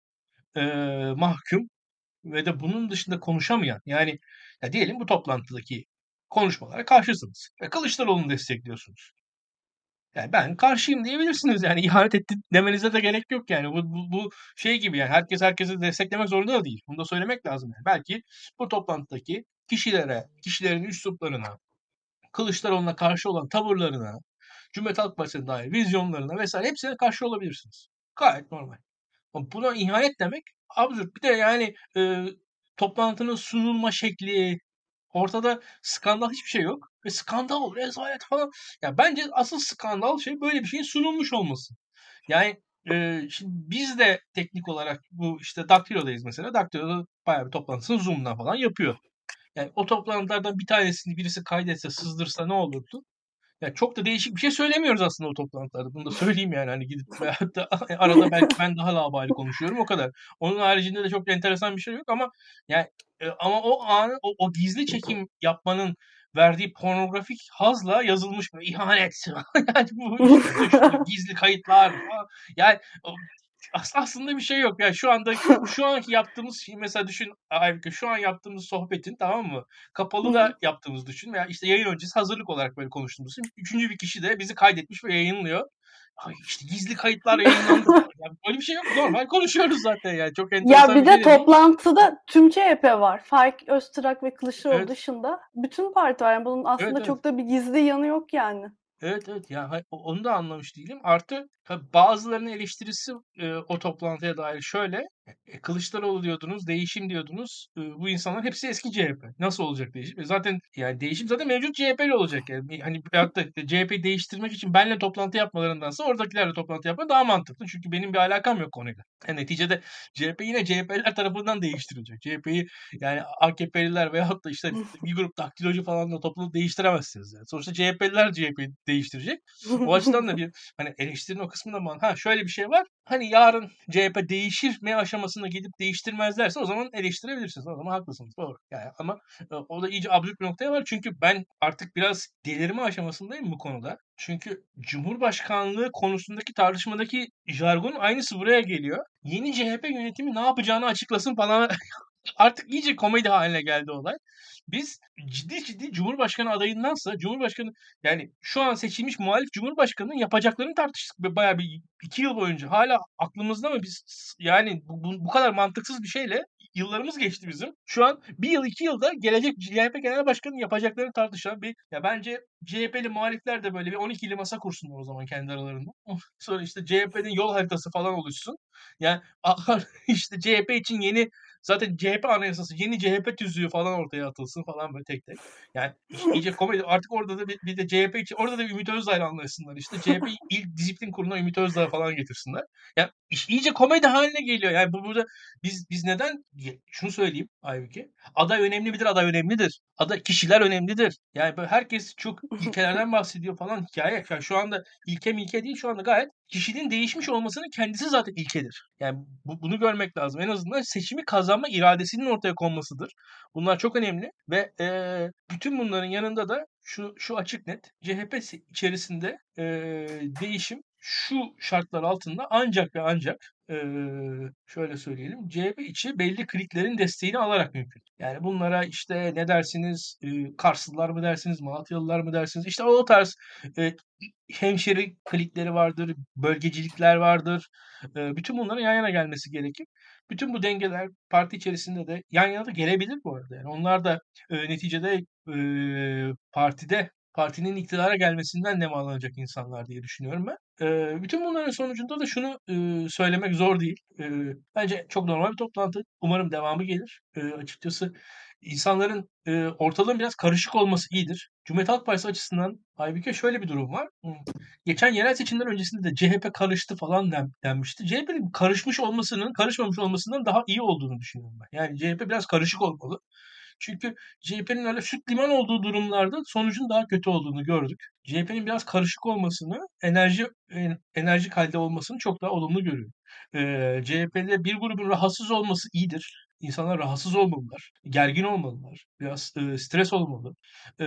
e, mahkum ve de bunun dışında konuşamayan yani ya diyelim bu toplantıdaki konuşmalara karşısınız. Ve Kılıçdaroğlu'nu destekliyorsunuz. Yani ben karşıyım diyebilirsiniz yani ihanet etti demenize de gerek yok yani. Bu, bu, bu şey gibi yani herkes herkesi desteklemek zorunda da değil. Bunu da söylemek lazım yani. Belki bu toplantıdaki kişilere, kişilerin üsluplarına, Kılıçdaroğlu'na karşı olan tavırlarına, Cumhuriyet Halk Partisi'ne dair vizyonlarına vesaire hepsine karşı olabilirsiniz. Gayet normal. Ama buna ihanet demek absürt. Bir de yani e, toplantının sunulma şekli, Ortada skandal hiçbir şey yok. Ve skandal, rezalet falan. Ya bence asıl skandal şey böyle bir şeyin sunulmuş olması. Yani e, şimdi biz de teknik olarak bu işte Daktilo'dayız mesela. Daktilo'da bayağı bir toplantısını Zoom'dan falan yapıyor. Yani o toplantılardan bir tanesini birisi kaydetse, sızdırsa ne olurdu? Yani çok da değişik bir şey söylemiyoruz aslında o toplantılarda. Bunu da söyleyeyim yani. Hani gidip da arada belki ben daha labali konuşuyorum o kadar. Onun haricinde de çok enteresan bir şey yok ama yani e, ama o anı o, o gizli çekim yapmanın verdiği pornografik hazla yazılmış bir ihanet. yani bu gizli kayıtlar. Yani aslında bir şey yok. Yani şu anda şu anki yaptığımız şey mesela düşün Aybüke şu an yaptığımız sohbetin tamam mı? Kapalı da yaptığımız düşün veya işte yayın öncesi hazırlık olarak böyle konuştuğumuz üçüncü bir kişi de bizi kaydetmiş ve yayınlıyor. Ay işte gizli kayıtlar yayınlandı. yani böyle bir şey yok. Normal konuşuyoruz zaten yani. Çok enteresan Ya bir, bir de şey toplantıda değil. tüm CHP var. Faik Öztürk ve Kılıçdaroğlu evet. dışında. Bütün parti var. Yani bunun aslında evet, evet. çok da bir gizli yanı yok yani. Evet evet ya onu da anlamış değilim. Artı tabii bazılarının eleştirisi e, o toplantıya dair şöyle. E, Kılıçdaroğlu diyordunuz, değişim diyordunuz. E, bu insanlar hepsi eski CHP. Nasıl olacak değişim? E, zaten yani değişim zaten mevcut CHP'li olacak yani. Hani hatta CHP'yi değiştirmek için benle toplantı yapmalarındansa oradakilerle toplantı yapmak daha mantıklı. Çünkü benim bir alakam yok konuyla. Yani neticede CHP yine CHP'liler tarafından değiştirilecek. CHP'yi yani AKP'liler veyahut da işte bir grup daktilocu falan da toplanıp değiştiremezsiniz. Yani. Sonuçta CHP'liler CHP'yi değiştirecek. O açıdan da bir hani eleştirinin o kısmında mı? Ha şöyle bir şey var. Hani yarın CHP değişir mi aşamasına gidip değiştirmezlerse o zaman eleştirebilirsiniz. O zaman haklısınız. Doğru. Yani ama e, o da iyice absürt bir noktaya var. Çünkü ben artık biraz delirme aşamasındayım bu konuda. Çünkü Cumhurbaşkanlığı konusundaki tartışmadaki jargon aynısı buraya geliyor. Yeni CHP yönetimi ne yapacağını açıklasın falan. artık iyice komedi haline geldi olay. Biz ciddi ciddi Cumhurbaşkanı adayındansa Cumhurbaşkanı yani şu an seçilmiş muhalif Cumhurbaşkanı'nın yapacaklarını tartıştık bayağı bir iki yıl boyunca. Hala aklımızda mı biz yani bu, bu kadar mantıksız bir şeyle yıllarımız geçti bizim. Şu an bir yıl iki yılda gelecek CHP Genel Başkanı'nın yapacaklarını tartışan bir ya bence CHP'li muhalifler de böyle bir 12'li masa kursunlar o zaman kendi aralarında. Sonra işte CHP'nin yol haritası falan oluşsun. Yani işte CHP için yeni Zaten CHP anayasası, yeni CHP tüzüğü falan ortaya atılsın falan böyle tek tek. Yani iyice komedi. Artık orada da bir, bir de CHP için, orada da Ümit Özdağ'la anlaşsınlar işte. CHP il disiplin kuruluna Ümit Özdağ falan getirsinler. Yani iş iyice komedi haline geliyor. Yani bu burada biz biz neden şunu söyleyeyim Aybüke. Aday önemli midir? Aday önemlidir. Aday kişiler önemlidir. Yani böyle herkes çok ilkelerden bahsediyor falan hikaye. Yani şu anda ilke milke değil şu anda gayet kişinin değişmiş olmasının kendisi zaten ilkedir. Yani bu, bunu görmek lazım. En azından seçimi kazanma iradesinin ortaya konmasıdır. Bunlar çok önemli ve e, bütün bunların yanında da şu şu açık net CHP içerisinde e, değişim şu şartlar altında ancak ve ancak e, şöyle söyleyelim CHP içi belli kliklerin desteğini alarak mümkün. Yani bunlara işte ne dersiniz e, Karslılar mı dersiniz Malatyalılar mı dersiniz işte o tarz e, hemşeri klikleri vardır, bölgecilikler vardır. E, bütün bunların yan yana gelmesi gerekir. Bütün bu dengeler parti içerisinde de yan yana da gelebilir bu arada. Yani onlar da e, neticede e, partide partinin iktidara gelmesinden nemalanacak insanlar diye düşünüyorum ben. E, bütün bunların sonucunda da şunu e, söylemek zor değil. E, bence çok normal bir toplantı. Umarım devamı gelir. E, açıkçası insanların e, ortalığın biraz karışık olması iyidir. Cumhuriyet Halk Partisi açısından Aybüke şöyle bir durum var. Geçen yerel seçimler öncesinde de CHP karıştı falan den, denmişti. CHP'nin karışmış olmasının, karışmamış olmasından daha iyi olduğunu düşünüyorum ben. Yani CHP biraz karışık olmalı. Çünkü CHP'nin öyle süt liman olduğu durumlarda sonucun daha kötü olduğunu gördük. CHP'nin biraz karışık olmasını, enerji enerji halde olmasını çok daha olumlu görüyorum. Ee, CHP'de bir grubun rahatsız olması iyidir. İnsanlar rahatsız olmalılar, gergin olmalılar, biraz e, stres olmalı. E,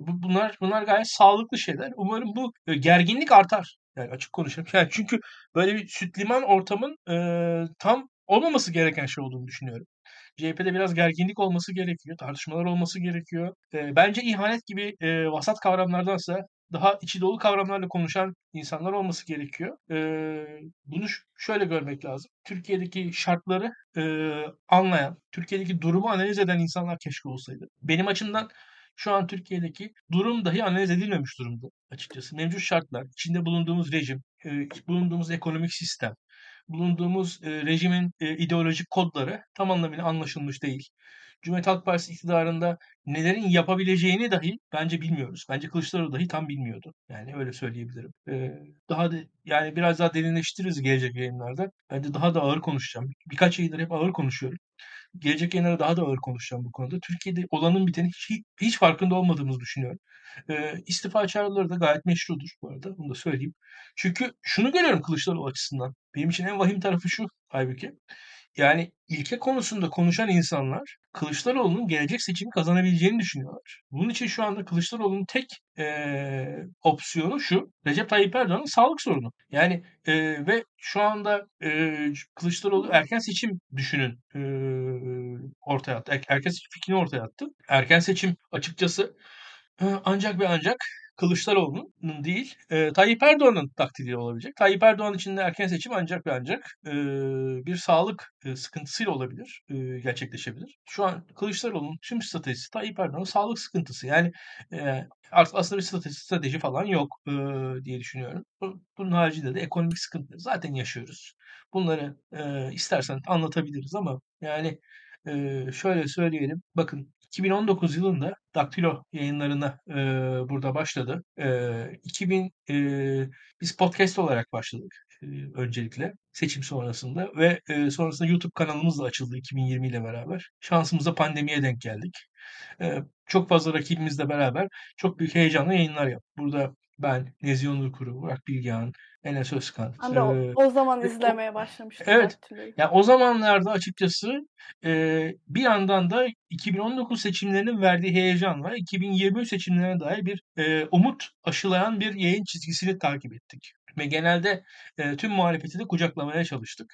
bu, bunlar bunlar gayet sağlıklı şeyler. Umarım bu e, gerginlik artar. Yani açık konuşalım. Yani çünkü böyle bir süt liman ortamın e, tam olmaması gereken şey olduğunu düşünüyorum. CHP'de biraz gerginlik olması gerekiyor, tartışmalar olması gerekiyor. E, bence ihanet gibi e, vasat kavramlardansa daha içi dolu kavramlarla konuşan insanlar olması gerekiyor. E, bunu şöyle görmek lazım. Türkiye'deki şartları e, anlayan, Türkiye'deki durumu analiz eden insanlar keşke olsaydı. Benim açımdan şu an Türkiye'deki durum dahi analiz edilmemiş durumda açıkçası. Mevcut şartlar, içinde bulunduğumuz rejim, bulunduğumuz ekonomik sistem, bulunduğumuz e, rejimin e, ideolojik kodları tam anlamıyla anlaşılmış değil. Cumhuriyet Halk Partisi iktidarında nelerin yapabileceğini dahi bence bilmiyoruz. Bence Kılıçdaroğlu dahi tam bilmiyordu. Yani öyle söyleyebilirim. Ee, daha da yani biraz daha derinleştiririz gelecek yayınlarda. Bence daha da ağır konuşacağım. Birkaç yıldır hep ağır konuşuyorum. Gelecek yayınlarda daha da ağır konuşacağım bu konuda. Türkiye'de olanın biteni hiç, hiç farkında olmadığımızı düşünüyorum. E, istifa çağrıları da gayet meşrudur bu arada. Bunu da söyleyeyim. Çünkü şunu görüyorum Kılıçdaroğlu açısından. Benim için en vahim tarafı şu halbuki. Yani ilke konusunda konuşan insanlar Kılıçdaroğlu'nun gelecek seçimi kazanabileceğini düşünüyorlar. Bunun için şu anda Kılıçdaroğlu'nun tek e, opsiyonu şu. Recep Tayyip Erdoğan'ın sağlık sorunu. Yani e, ve şu anda e, Kılıçdaroğlu erken seçim düşünün e, ortaya attı. Er, erken seçim fikrini ortaya attı. Erken seçim açıkçası ancak ve ancak Kılıçdaroğlu'nun değil e, Tayyip Erdoğan'ın takdiri olabilecek. Tayyip Erdoğan için de erken seçim ancak ve ancak e, bir sağlık e, sıkıntısıyla olabilir, e, gerçekleşebilir. Şu an Kılıçdaroğlu'nun tüm stratejisi Tayyip Erdoğan'ın sağlık sıkıntısı. Yani e, aslında bir strateji, strateji falan yok e, diye düşünüyorum. Bunun haricinde de ekonomik sıkıntı zaten yaşıyoruz. Bunları e, istersen anlatabiliriz ama yani e, şöyle söyleyelim. Bakın 2019 yılında Daktilo yayınlarına e, burada başladı. E, 2000 e, biz podcast olarak başladık e, öncelikle seçim sonrasında ve e, sonrasında YouTube kanalımız da açıldı 2020 ile beraber. Şansımıza pandemiye denk geldik. E, çok fazla rakibimizle beraber çok büyük heyecanla yayınlar yaptık. Burada ben, Nezih Onur Kuru, Burak Bilgehan, Enes Özkan. Ben de o, zaman o izlemeye başlamıştım Evet. Daktilo'yu. Ya o zamanlarda açıkçası eee, bir yandan da 2019 seçimlerinin verdiği heyecanla 2023 seçimlerine dair bir eee, umut aşılayan bir yayın çizgisini takip ettik. Ve genelde eee, tüm muhalefeti de kucaklamaya çalıştık.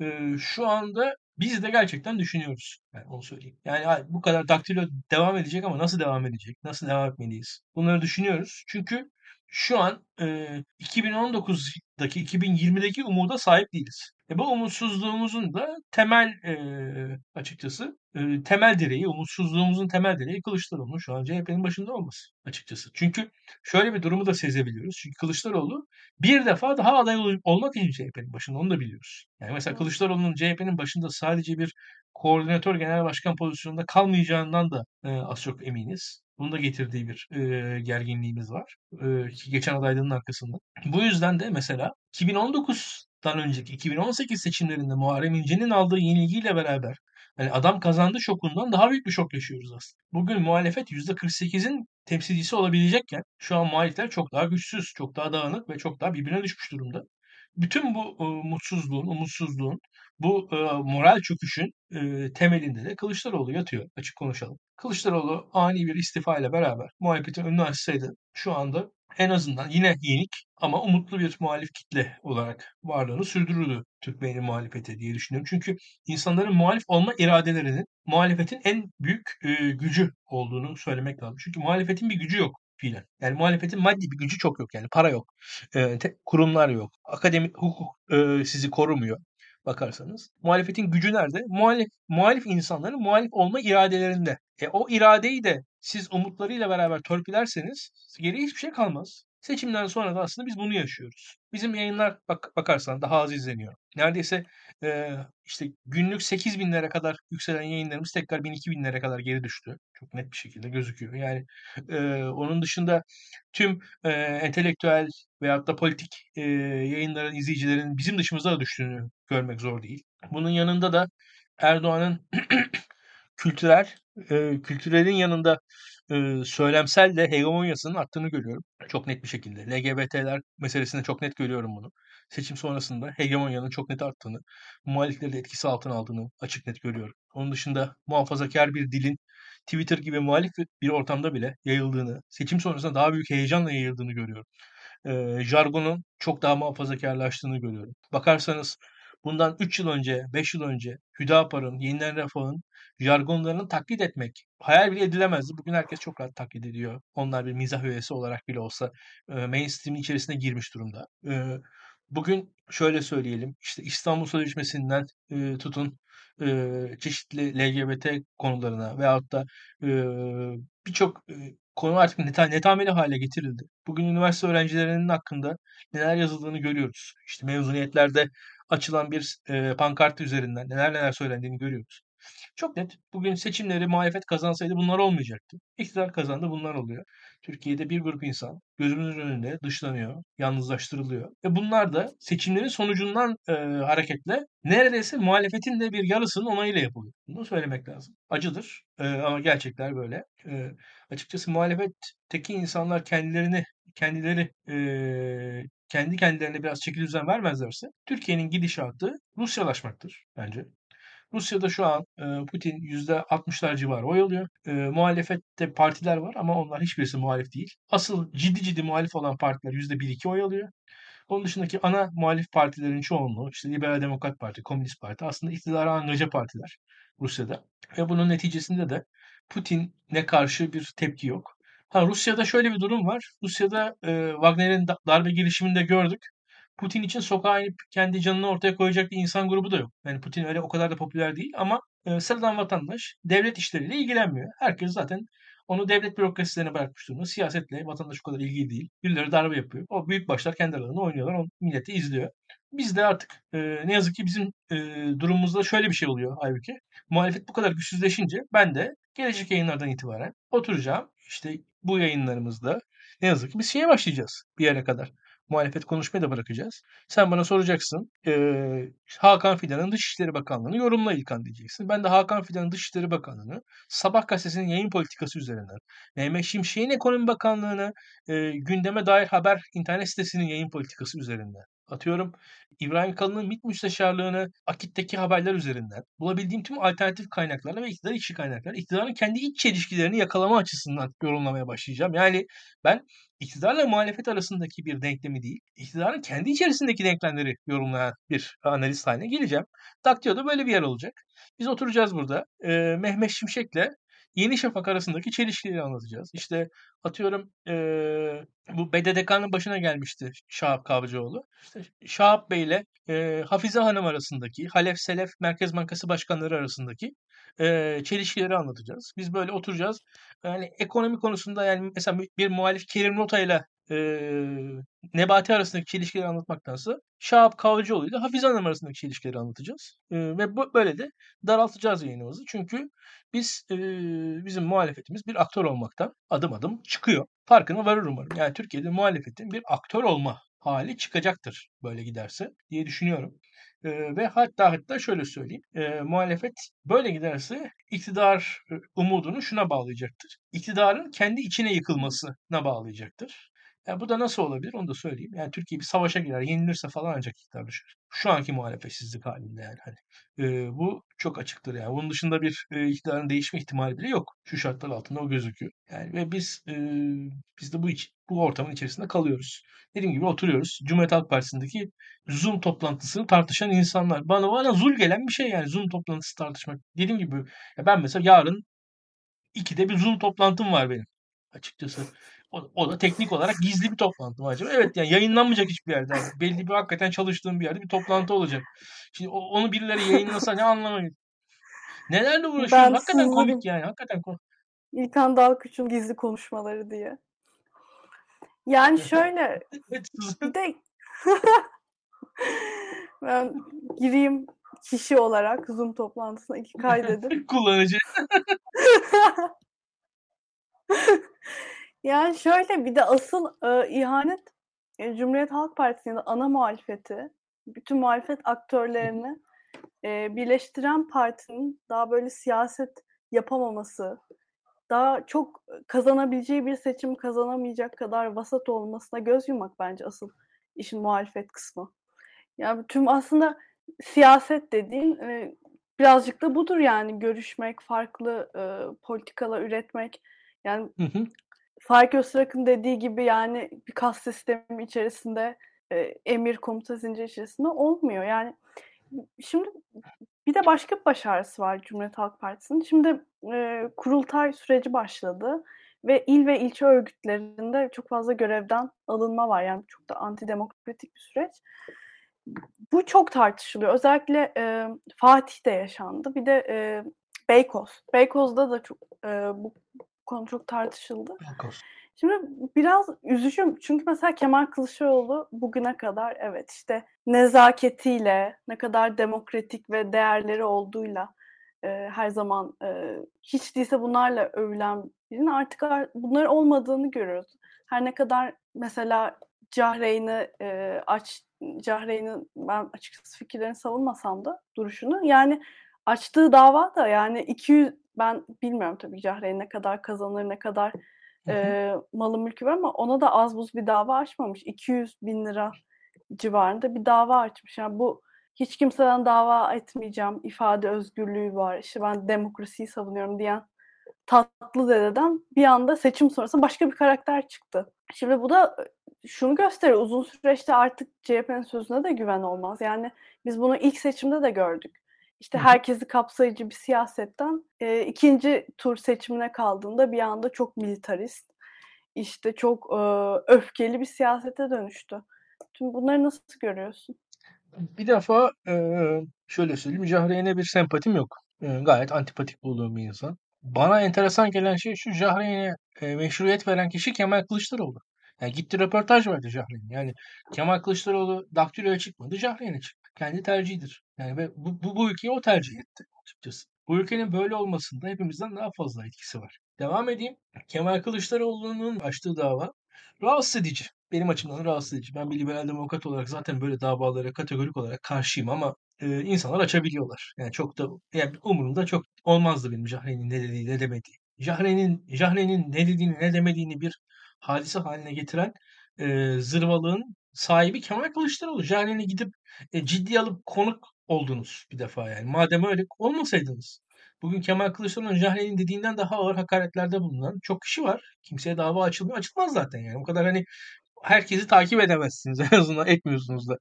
Eee, şu anda biz de gerçekten düşünüyoruz. Yani onu söyleyeyim. Yani bu kadar daktilo devam edecek ama nasıl devam edecek? Nasıl devam etmeliyiz? Bunları düşünüyoruz. Çünkü şu an eee 2019'daki 2020'deki umuda sahip değiliz. E bu umutsuzluğumuzun da temel eee, açıkçası eee, temel direği, umutsuzluğumuzun temel direği Kılıçdaroğlu'nun şu an CHP'nin başında olması açıkçası. Çünkü şöyle bir durumu da sezebiliyoruz. Çünkü Kılıçdaroğlu bir defa daha aday ol- olmak için CHP'nin başında onu da biliyoruz. Yani mesela. Kılıçdaroğlu'nun CHP'nin başında sadece bir koordinatör genel başkan pozisyonunda kalmayacağından da e, az çok eminiz. Bunun da getirdiği bir e, gerginliğimiz var. E, ki geçen adaylığının arkasında. Bu yüzden de mesela 2019'dan önceki 2018 seçimlerinde Muharrem İnce'nin aldığı yenilgiyle beraber hani adam kazandı şokundan daha büyük bir şok yaşıyoruz aslında. Bugün muhalefet %48'in temsilcisi olabilecekken şu an muhalifler çok daha güçsüz, çok daha dağınık ve çok daha birbirine düşmüş durumda. Bütün bu e, mutsuzluğun, umutsuzluğun, bu e, moral çöküşün e, temelinde de Kılıçdaroğlu yatıyor açık konuşalım. Kılıçdaroğlu ani bir istifa ile beraber muhalefetin önünü açsaydı şu anda en azından yine yenik ama umutlu bir muhalif kitle olarak varlığını sürdürürdü Türkmenli muhalefeti diye düşünüyorum. Çünkü insanların muhalif olma iradelerinin muhalefetin en büyük e, gücü olduğunu söylemek lazım. Çünkü muhalefetin bir gücü yok fiilen. Yani muhalefetin maddi bir gücü çok yok yani para yok, e, te- kurumlar yok, akademik hukuk e, sizi korumuyor bakarsanız. Muhalefetin gücü nerede? Muhalif, muhalif insanların muhalif olma iradelerinde. E, o iradeyi de siz umutlarıyla beraber torpilerseniz geriye hiçbir şey kalmaz. Seçimden sonra da aslında biz bunu yaşıyoruz. Bizim yayınlar bak, bakarsan daha az izleniyor. Neredeyse e, işte günlük 8 binlere kadar yükselen yayınlarımız tekrar 1000-2000 binlere kadar geri düştü. Çok net bir şekilde gözüküyor. Yani e, onun dışında tüm e, entelektüel veyahut da politik e, yayınların izleyicilerin bizim dışımızda da düştüğünü görmek zor değil. Bunun yanında da Erdoğan'ın kültürel, e, kültürelin yanında e, söylemsel de hegemonyasının arttığını görüyorum. Çok net bir şekilde. LGBT'ler meselesinde çok net görüyorum bunu. Seçim sonrasında hegemonyanın çok net arttığını, muhalifleri etkisi altına aldığını açık net görüyorum. Onun dışında muhafazakar bir dilin Twitter gibi muhalif bir ortamda bile yayıldığını, seçim sonrasında daha büyük heyecanla yayıldığını görüyorum. E, jargonun çok daha muhafazakarlaştığını görüyorum. Bakarsanız bundan 3 yıl önce, 5 yıl önce Hüdapar'ın, Yeniden Refah'ın jargonlarını taklit etmek hayal bile edilemezdi. Bugün herkes çok rahat taklit ediyor. Onlar bir mizah öğesi olarak bile olsa e, mainstream'in içerisine girmiş durumda. E, bugün şöyle söyleyelim, işte İstanbul Sözleşmesi'nden e, tutun e, çeşitli LGBT konularına veyahut da e, birçok e, konu artık neta, netameli hale getirildi. Bugün üniversite öğrencilerinin hakkında neler yazıldığını görüyoruz. İşte mezuniyetlerde açılan bir e, pankart üzerinden neler neler söylendiğini görüyoruz. Çok net. Bugün seçimleri muhalefet kazansaydı bunlar olmayacaktı. İktidar kazandı bunlar oluyor. Türkiye'de bir grup insan gözümüzün önünde dışlanıyor, yalnızlaştırılıyor. Ve bunlar da seçimlerin sonucundan e, hareketle neredeyse muhalefetin de bir yarısının onayıyla yapılıyor. Bunu söylemek lazım. Acıdır e, ama gerçekler böyle. E, açıkçası muhalefetteki insanlar kendilerini kendileri e, kendi kendilerine biraz çeki düzen vermezlerse Türkiye'nin gidişatı Rusyalaşmaktır bence. Rusya'da şu an e, Putin %60'lar civarı oy alıyor. E, muhalefette partiler var ama onlar hiçbirisi muhalif değil. Asıl ciddi ciddi muhalif olan partiler %1-2 oy alıyor. Onun dışındaki ana muhalif partilerin çoğunluğu işte Liberal Demokrat Parti, Komünist Parti aslında iktidara angaja partiler Rusya'da. Ve bunun neticesinde de Putin'e karşı bir tepki yok. Ha Rusya'da şöyle bir durum var. Rusya'da e, Wagner'in darbe girişiminde gördük. Putin için sokağa inip kendi canını ortaya koyacak bir insan grubu da yok. Yani Putin öyle o kadar da popüler değil ama e, sıradan vatandaş devlet işleriyle ilgilenmiyor. Herkes zaten onu devlet bürokrasilerine bırakmış durumda. Siyasetle vatandaş o kadar ilgili değil. Birileri darbe yapıyor. O büyük başlar kendi aralarında oynuyorlar. O milleti izliyor. Biz de artık e, ne yazık ki bizim e, durumumuzda şöyle bir şey oluyor halbuki. Muhalefet bu kadar güçsüzleşince ben de gelecek yayınlardan itibaren oturacağım. İşte bu yayınlarımızda ne yazık ki biz şeye başlayacağız bir yere kadar. Muhalefet konuşmayı da bırakacağız. Sen bana soracaksın. eee, Hakan Fidan'ın Dışişleri Bakanlığı'nı yorumla İlkan diyeceksin. Ben de Hakan Fidan'ın Dışişleri Bakanlığı'nı Sabah gazetesinin yayın politikası üzerinden, Mehmet Şimşek'in Ekonomi Bakanlığı'nı eee, gündeme dair haber internet sitesinin yayın politikası üzerinden atıyorum İbrahim Kalın'ın MİT müsteşarlığını Akit'teki haberler üzerinden bulabildiğim tüm alternatif kaynaklarla ve iktidar içi kaynaklar, iktidarın kendi iç çelişkilerini yakalama açısından yorumlamaya başlayacağım. Yani ben iktidarla muhalefet arasındaki bir denklemi değil, iktidarın kendi içerisindeki denklemleri yorumlayan bir analist haline geleceğim. Daktio'da böyle bir yer olacak. Biz oturacağız burada. Ee, Mehmet Şimşek'le Yeni Şafak arasındaki çelişkileri anlatacağız. İşte atıyorum eee, bu BDDK'nın başına gelmişti Şahap Kavcıoğlu. İşte Şahap Bey ile eee, Hafize Hanım arasındaki, Halef Selef Merkez Bankası başkanları arasındaki eee, çelişkileri anlatacağız. Biz böyle oturacağız. Yani ekonomi konusunda yani mesela bir muhalif Kerim Rota ile eee, Nebati arasındaki çelişkileri anlatmaktansa Şahap Kavcıoğlu ile Hafize Hanım arasındaki çelişkileri anlatacağız. Eee, ve bu, böyle de daraltacağız yayınımızı. Çünkü biz eee, bizim muhalefetimiz bir aktör olmaktan adım adım çıkıyor. Farkına varır umarım. Yani Türkiye'de muhalefetin bir aktör olma hali çıkacaktır böyle giderse diye düşünüyorum. Eee, ve hatta hatta şöyle söyleyeyim. Eee, muhalefet böyle giderse iktidar e, umudunu şuna bağlayacaktır. İktidarın kendi içine yıkılmasına bağlayacaktır. Yani bu da nasıl olabilir onu da söyleyeyim. Yani Türkiye bir savaşa girer, yenilirse falan ancak iktidar düşer. Şu anki muhalefetsizlik halinde yani. Hani. Eee, bu çok açıktır yani. Bunun dışında bir e, iktidarın değişme ihtimali bile yok. Şu şartlar altında o gözüküyor. Yani ve biz e, biz de bu iç, bu ortamın içerisinde kalıyoruz. Dediğim gibi oturuyoruz. Cumhuriyet Halk Partisi'ndeki Zoom toplantısını tartışan insanlar. Bana bana zul gelen bir şey yani Zoom toplantısı tartışmak. Dediğim gibi ben mesela yarın ikide bir Zoom toplantım var benim açıkçası. O, o da teknik olarak gizli bir toplantı mı acaba? Evet yani yayınlanmayacak hiçbir yerde. Yani belli bir hakikaten çalıştığım bir yerde bir toplantı olacak. Şimdi o- onu birileri yayınlasa ne anlamı? Nelerle uğraşıyoruz? Ben Hakikaten komik yani. Hakikaten komik. İlkan Dalkuş'un gizli konuşmaları diye. Yani şöyle bir de ben gireyim kişi olarak Zoom toplantısına iki kaydedip kullanıcı. Yani şöyle bir de asıl e, ihanet e, Cumhuriyet Halk Partisi'nin ana muhalefeti bütün muhalefet aktörlerini e, birleştiren partinin daha böyle siyaset yapamaması, daha çok kazanabileceği bir seçim kazanamayacak kadar vasat olmasına göz yumak bence asıl işin muhalefet kısmı. Yani tüm aslında siyaset dediğin e, birazcık da budur yani görüşmek, farklı e, politikalar üretmek. Yani Hı hı. Faik Öztrak'ın dediği gibi yani bir kas sistemi içerisinde e, emir komuta zinciri içerisinde olmuyor. Yani şimdi bir de başka bir başarısı var Cumhuriyet Halk Partisi'nin. Şimdi e, kurultay süreci başladı ve il ve ilçe örgütlerinde çok fazla görevden alınma var. Yani çok da antidemokratik bir süreç. Bu çok tartışılıyor. Özellikle e, Fatih'te yaşandı. Bir de e, Beykoz. Beykoz'da da çok e, bu konu çok tartışıldı. Şimdi biraz üzücü çünkü mesela Kemal Kılıçdaroğlu bugüne kadar evet işte nezaketiyle, ne kadar demokratik ve değerleri olduğuyla e, her zaman e, hiç değilse bunlarla övülen birinin artık ar- bunlar olmadığını görüyoruz. Her ne kadar mesela Cahreyn'i e, aç Cahreyn'in ben açıkçası fikirlerini savunmasam da duruşunu yani açtığı dava da yani 200 ben bilmiyorum tabii Cahreyn ne kadar kazanır ne kadar Hı hı. e, malı mülkü var ama ona da az buz bir dava açmamış. 200 bin lira civarında bir dava açmış. Yani bu hiç kimseden dava etmeyeceğim, ifade özgürlüğü var, işte ben demokrasiyi savunuyorum diyen tatlı dededen bir anda seçim sonrası başka bir karakter çıktı. Şimdi bu da şunu gösteriyor. Uzun süreçte artık CHP'nin sözüne de güven olmaz. Yani biz bunu ilk seçimde de gördük. İşte herkesi kapsayıcı bir siyasetten e, ikinci tur seçimine kaldığında bir anda çok militarist, işte çok e, öfkeli bir siyasete dönüştü. Tüm bunları nasıl görüyorsun? Bir defa eee, şöyle söyleyeyim. Cahreyn'e bir sempatim yok. Eee, gayet antipatik bulduğum bir insan. Bana enteresan gelen şey şu Cahreyn'e e, meşruiyet veren kişi Kemal Kılıçdaroğlu. Yani gitti röportaj verdi Cahreyn. Yani Kemal Kılıçdaroğlu daktiloya çıkmadı, Cahreyn'e çıktı. Kendi tercihidir. Yani ve bu, bu, bu ülkeyi o tercih etti açıkçası. Bu ülkenin böyle olmasında hepimizden daha fazla etkisi var. Devam edeyim. Kemal Kılıçdaroğlu'nun açtığı dava Rahatsız edici. Benim açımdan rahatsız edici. Ben bir liberal demokrat olarak zaten böyle davalara kategorik olarak karşıyım ama e, insanlar açabiliyorlar. Yani çok da yani umurumda çok olmazdı benim Jahre'nin ne dediği ne demediği. Jahre'nin Jahre'nin ne dediğini ne demediğini bir hadise haline getiren e, zırvalığın sahibi Kemal Kılıçdaroğlu. Jahre'ni gidip e, ciddiye alıp konuk oldunuz bir defa yani. Madem öyle olmasaydınız. Bugün Kemal Kılıçdaroğlu'nun Jahre'nin dediğinden daha ağır hakaretlerde bulunan çok kişi var. Kimseye dava açılmıyor. Açılmaz zaten yani. O kadar hani herkesi takip edemezsiniz en azından etmiyorsunuz da.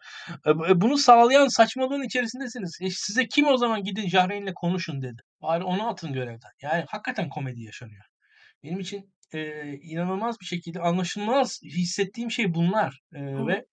E, bunu sağlayan saçmalığın içerisindesiniz. E size kim o zaman gidin Jahreyn'le konuşun dedi. Bari onu atın görevden. Yani hakikaten komedi yaşanıyor. Benim için e, inanılmaz bir şekilde anlaşılmaz hissettiğim şey bunlar. E, ve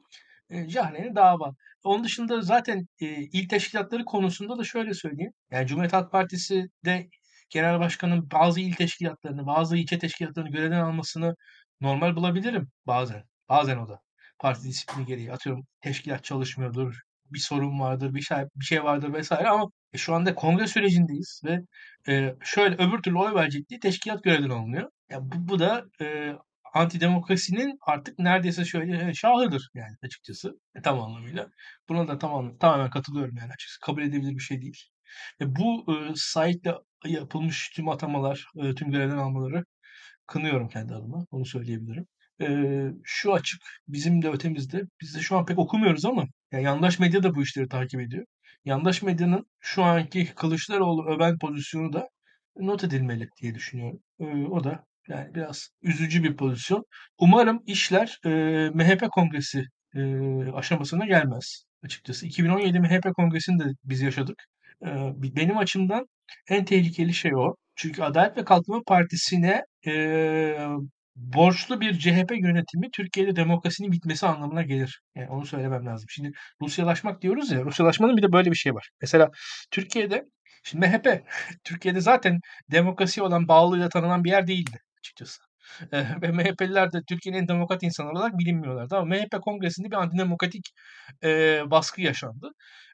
e, Jahreyn'e dava. Onun dışında zaten e, il teşkilatları konusunda da şöyle söyleyeyim. Yani Cumhuriyet Halk Partisi de genel başkanın bazı il teşkilatlarını, bazı ilçe teşkilatlarını görevden almasını normal bulabilirim bazen. Bazen o da. Parti disiplini gereği atıyorum teşkilat çalışmıyordur, bir sorun vardır, bir şey bir şey vardır vesaire ama e, şu anda kongre sürecindeyiz ve e, şöyle öbür türlü oy verecek diye teşkilat görevden alınıyor. Ya bu, bu da e, antidemokrasinin artık neredeyse şöyle şahıdır yani açıkçası e, tam anlamıyla. Buna da tamam, tamamen katılıyorum yani açıkçası. Kabul edebilir bir şey değil. Ve bu e, sahikle yapılmış tüm atamalar, e, tüm görevden almaları kınıyorum kendi adıma. Onu söyleyebilirim. E, şu açık, bizim de ötemizde, biz de şu an pek okumuyoruz ama yani yandaş medya da bu işleri takip ediyor. Yandaş medyanın şu anki Kılıçdaroğlu öven pozisyonu da not edilmeli diye düşünüyorum. E, o da yani biraz üzücü bir pozisyon. Umarım işler e, MHP kongresi e, aşamasına gelmez açıkçası. 2017 MHP kongresini de biz yaşadık. E, benim açımdan en tehlikeli şey o. Çünkü Adalet ve Kalkınma Partisi'ne e, borçlu bir CHP yönetimi Türkiye'de demokrasinin bitmesi anlamına gelir. Yani onu söylemem lazım. Şimdi Rusyalaşmak diyoruz ya. Rusyalaşmanın bir de böyle bir şey var. Mesela Türkiye'de Şimdi MHP Türkiye'de zaten demokrasi olan bağlılığıyla tanınan bir yer değildi açıkçası. ve MHP'liler de Türkiye'nin en demokrat insanı olarak bilinmiyorlardı. Ama MHP kongresinde bir antidemokratik e, baskı yaşandı.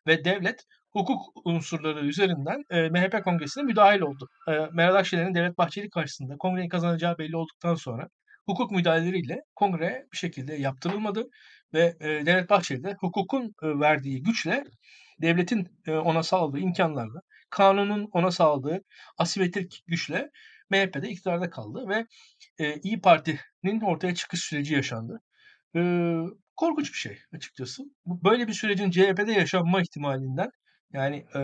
Ve devlet hukuk unsurları üzerinden e, MHP kongresine müdahil oldu. E, Meral Akşener'in Devlet Bahçeli karşısında kongreyi kazanacağı belli olduktan sonra hukuk müdahaleleriyle kongre bir şekilde yaptırılmadı ve e, Devlet Bahçeli de hukukun e, verdiği güçle devletin e, ona sağladığı imkanlarla kanunun ona sağladığı asimetrik güçle MHP'de iktidarda kaldı ve e, İyi Parti'nin ortaya çıkış süreci yaşandı. E, korkunç bir şey açıkçası. Böyle bir sürecin CHP'de yaşanma ihtimalinden yani e,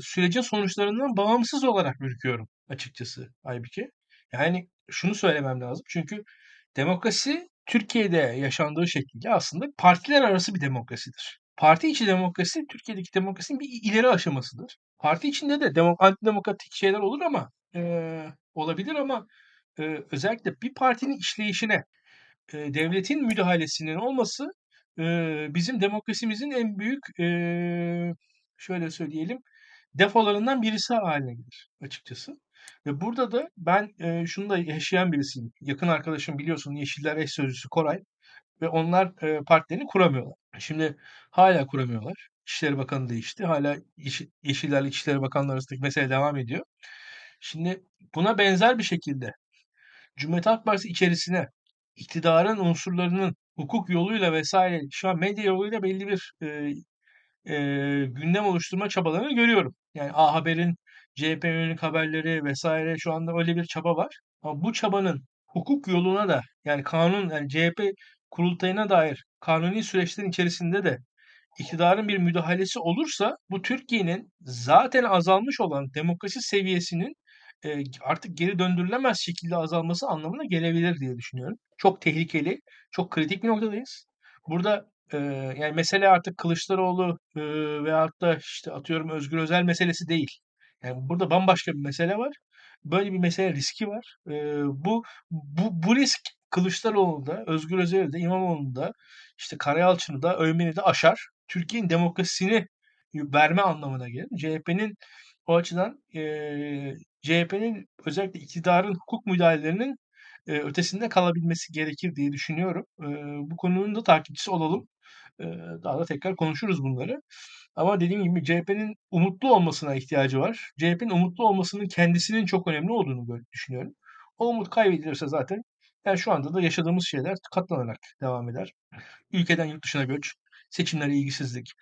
sürecin sonuçlarından bağımsız olarak ürküyorum açıkçası Aybike. Yani şunu söylemem lazım. Çünkü demokrasi Türkiye'de yaşandığı şekilde aslında partiler arası bir demokrasidir. Parti içi demokrasi Türkiye'deki demokrasinin bir ileri aşamasıdır. Parti içinde de demok antidemokratik şeyler olur ama e, olabilir ama e, özellikle bir partinin işleyişine e, devletin müdahalesinin olması e, bizim demokrasimizin en büyük e, şöyle söyleyelim defolarından birisi haline gelir açıkçası. Ve burada da ben e, şunu da yaşayan birisiyim. Yakın arkadaşım biliyorsun Yeşiller eş sözcüsü Koray ve onlar e, partilerini kuramıyorlar. Şimdi hala kuramıyorlar. İçişleri Bakanı değişti. Hala Yeşillerle İçişleri Bakanları arasındaki mesele devam ediyor. Şimdi buna benzer bir şekilde Cumhuriyet Halk Partisi içerisine iktidarın unsurlarının hukuk yoluyla vesaire şu an medya yoluyla belli bir e, e, gündem oluşturma çabalarını görüyorum. Yani A Haber'in CHP yönelik haberleri vesaire şu anda öyle bir çaba var. Ama bu çabanın hukuk yoluna da yani kanun yani CHP kurultayına dair kanuni süreçlerin içerisinde de iktidarın bir müdahalesi olursa bu Türkiye'nin zaten azalmış olan demokrasi seviyesinin e, artık geri döndürülemez şekilde azalması anlamına gelebilir diye düşünüyorum. Çok tehlikeli, çok kritik bir noktadayız. Burada e, yani mesele artık Kılıçdaroğlu e, veyahut da işte atıyorum Özgür Özel meselesi değil. Yani burada bambaşka bir mesele var. Böyle bir mesele riski var. E, bu bu bu risk Kılıçdaroğlu'nda, Özgür Özel'de, İmamoğlu'nda, işte Karayalçın'da, Övmeni'de aşar. Türkiye'nin demokrasisini verme anlamına gelir. CHP'nin o açıdan e, CHP'nin özellikle iktidarın hukuk müdahalelerinin e, ötesinde kalabilmesi gerekir diye düşünüyorum. E, bu konunun da takipçisi olalım. Daha da tekrar konuşuruz bunları. Ama dediğim gibi CHP'nin umutlu olmasına ihtiyacı var. CHP'nin umutlu olmasının kendisinin çok önemli olduğunu düşünüyorum. O umut kaybedilirse zaten Yani şu anda da yaşadığımız şeyler katlanarak devam eder. Ülkeden yurt dışına göç, seçimlere ilgisizlik,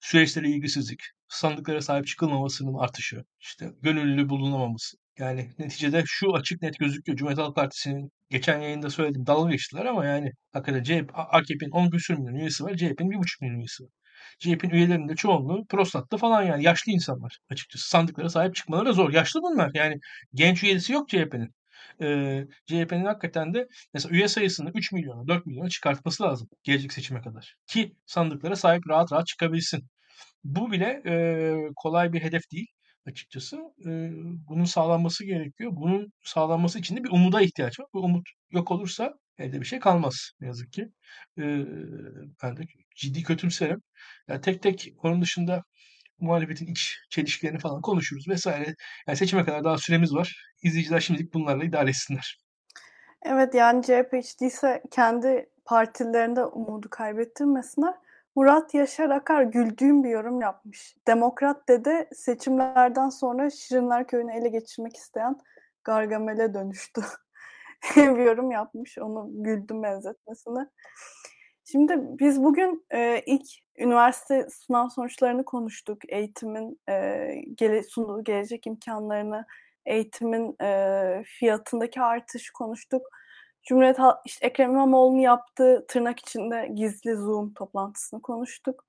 süreçlere ilgisizlik, sandıklara sahip çıkılmamasının artışı, işte gönüllü bulunamaması. Yani neticede şu açık net gözüküyor. Cumhuriyet Halk Partisi'nin geçen yayında söyledim dalga geçtiler ama yani hakikaten CHP, AKP'nin 10 küsur milyon üyesi var. CHP'nin 1,5 milyon üyesi var. CHP'nin üyelerinin çoğunluğu prostatta falan yani yaşlı insanlar açıkçası. Sandıklara sahip çıkmaları zor. Yaşlı bunlar. Yani genç üyesi yok CHP'nin. Ee, CHP'nin hakikaten de mesela üye sayısını 3 milyona 4 milyona çıkartması lazım gelecek seçime kadar. Ki sandıklara sahip rahat rahat çıkabilsin. Bu bile e, kolay bir hedef değil açıkçası. E, bunun sağlanması gerekiyor. Bunun sağlanması için de bir umuda ihtiyaç var. Bu umut yok olursa elde bir şey kalmaz ne yazık ki. E, ben de ciddi kötümserim. Yani tek tek onun dışında muhalefetin iç çelişkilerini falan konuşuruz vesaire. Yani seçime kadar daha süremiz var. İzleyiciler şimdilik bunlarla idare etsinler. Evet yani CHP hiç değilse kendi partilerinde umudu kaybettirmesinler. Murat Yaşar Akar güldüğüm bir yorum yapmış. Demokrat dede seçimlerden sonra Şirinler Köyü'nü ele geçirmek isteyen Gargamel'e dönüştü. bir yorum yapmış. Onu güldüm benzetmesine. Şimdi biz bugün e, ilk üniversite sınav sonuçlarını konuştuk. Eğitimin e, gele, sunduğu gelecek imkanlarını, eğitimin e, fiyatındaki artışı konuştuk. Cumhuriyet işte Ekrem İmamoğlu'nun yaptığı tırnak içinde gizli Zoom toplantısını konuştuk.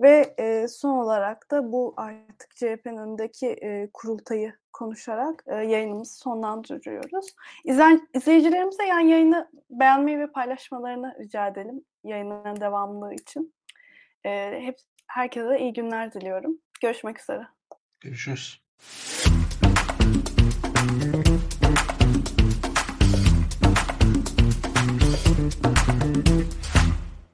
Ve e, son olarak da bu artık CHP'nin önündeki e, kurultayı konuşarak e, yayınımızı sonlandırıyoruz. İzlen, izleyicilerimize yani yayını beğenmeyi ve paylaşmalarını rica edelim yayınların devamlılığı için. E, hep herkese iyi günler diliyorum. Görüşmek üzere. Görüşürüz.